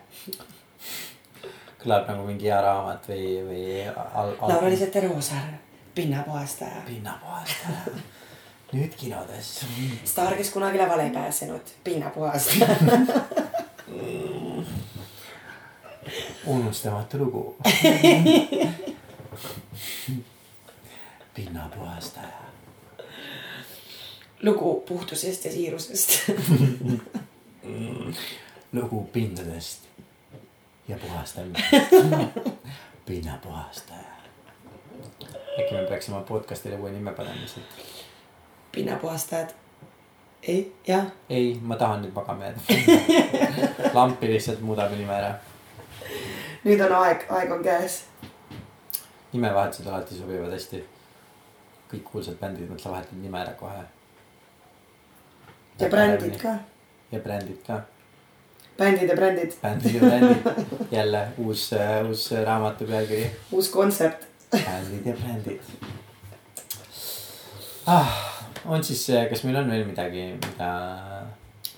kõlab nagu mingi hea raamat või, või al-. Laura-Liis Roosaar, pinnapuhastaja. pinnapuhastaja nüüd kinodes. staar, kes kunagi lavale ei pääsenud, pinnapuhastaja unustamatu lugu pinnapuhastaja. lugu puhtusest ja siirusest lugu pindadest ja puhastamisest pinnapuhastaja. äkki me peaks oma podcast'ile uue nime panema lihtsalt. pinnapuhastajad. ei, jah. ei, ma tahan nüüd magama jääda lampi lihtsalt muudab nime ära. nüüd on aeg, aeg on käes. nimevahetused alati sobivad hästi. Kõik kuulsad bändid mõtlevad vahetavad nime ära kohe. ja brändid ka. ja brändid ka bändid ja brändid. bändid ja brändid, jälle uus, uus raamatu pealkiri. uus kontsept. bändid ja brändid ah,. on siis, kas meil on veel midagi, mida.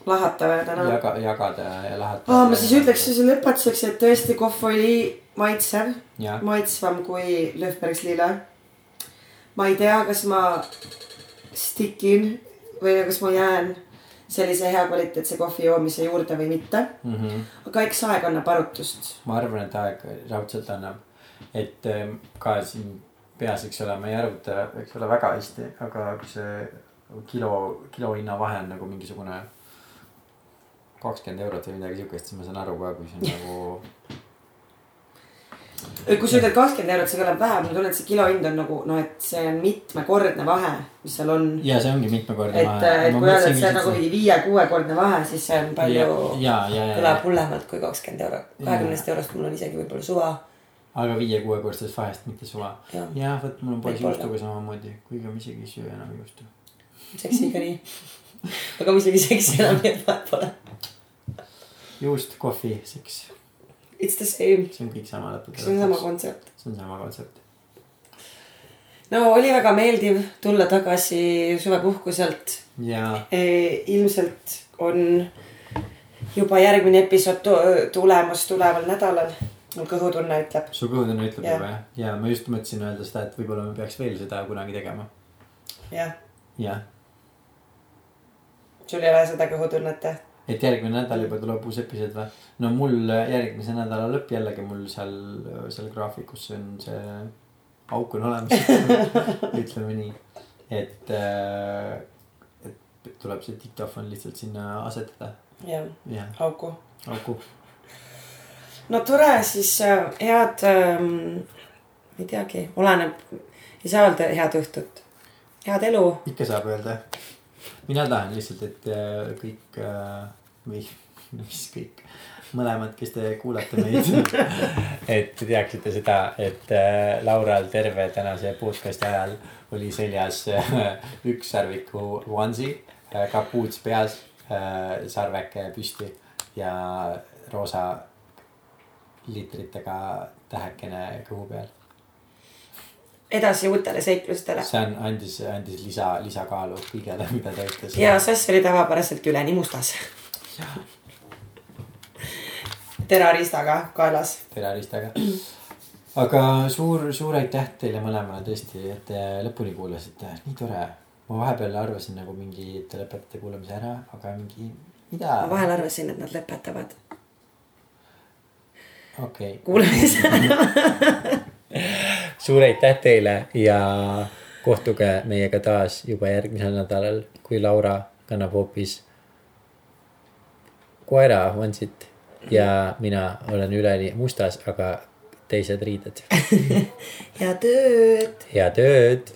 lahata veel täna. jaga, jagada ja lahata ah,. ma siis ütleks siis lõpetuseks, et tõesti kohv oli maitsev, maitsvam kui Löfbergs lille. Ma ei tea, kas ma stikin või kas ma jään sellise hea kvaliteetse kohvi joomise juurde või mitte mm. -hmm. aga eks aeg annab arutust. ma arvan, et aeg raudselt annab, et ähm, ka siin peas, eks ole, ma ei arvuta, eks ole, väga hästi, aga kui see kilo, kilohinna vahe on nagu mingisugune kakskümmend eurot või midagi siukest, siis ma saan aru ka, kui see on nagu kui sa ütled kakskümmend eurot, see kõlab vähe, ma tunnen, et see kilohind on nagu noh, et see on mitmekordne vahe, mis seal on. ja see ongi mitmekordne et, vahe. et kui öelda, et see on nagu mingi viie-kuuekordne vahe, siis see on palju. kõlab hullemalt kui kakskümmend eurot, kahekümnest eurost mul on isegi võib-olla suva. aga viie-kuuekordsest vahest mitte suva. jah ja,, vot mul on poiss juustuga samamoodi, kuigi ma isegi ei söö enam juustu. seksi ikka nii. aga ma isegi seksi enam et vahet pole. juust, kohvi, seks It's the same. see on kõik sama lõpuks. see on sama kontsept. see on sama kontsept. no oli väga meeldiv tulla tagasi suvepuhkuselt. E, ilmselt on juba järgmine episood tulemas tuleval nädalal. mu kõhutunne ütleb. su kõhutunne ütleb juba jah? ja ma just mõtlesin öelda seda, et võib-olla me peaks veel seda kunagi tegema. jah. jah. sul ei ole seda kõhutunnet jah? Et järgmine nädal juba tuleb uus episood või? no mul järgmise nädala lõpp jällegi mul seal, seal graafikus on see auk on olemas ütleme nii, et, äh, et tuleb see diktofon lihtsalt sinna asetada. jah ja., auku. auku. no tore, siis äh, head ähm,, ei teagi, oleneb, ei saa öelda head õhtut, head elu. ikka saab öelda mina tahan lihtsalt, et äh, kõik äh, või mis kõik, mõlemad, kes te kuulate meid et te teaksite seda, et äh, Laural terve tänase podcast'i ajal oli seljas ükssarviku onesie, kapuuts peas, sarveke püsti ja roosa liitritega tähekene kõhu peal edasi uutele seiklustele. see on, andis, andis lisa, lisakaalu kõigele, mida ta ütles. ja Sass oli tavapäraselt üleni mustas. terariistaga kaelas. terariistaga. aga suur, suur aitäh teile mõlemale tõesti, et te lõpuni kuulasite, nii tore. ma vahepeal arvasin nagu mingi, et te lõpetate kuulamise ära, aga mingi, mida. ma vahel arvasin, et nad lõpetavad. okei okay.. kuulamise ära suur aitäh teile ja kohtuge meiega taas juba järgmisel nädalal, kui Laura kannab hoopis koera onsit ja mina olen üleni mustas, aga teised riided head ööd. head ööd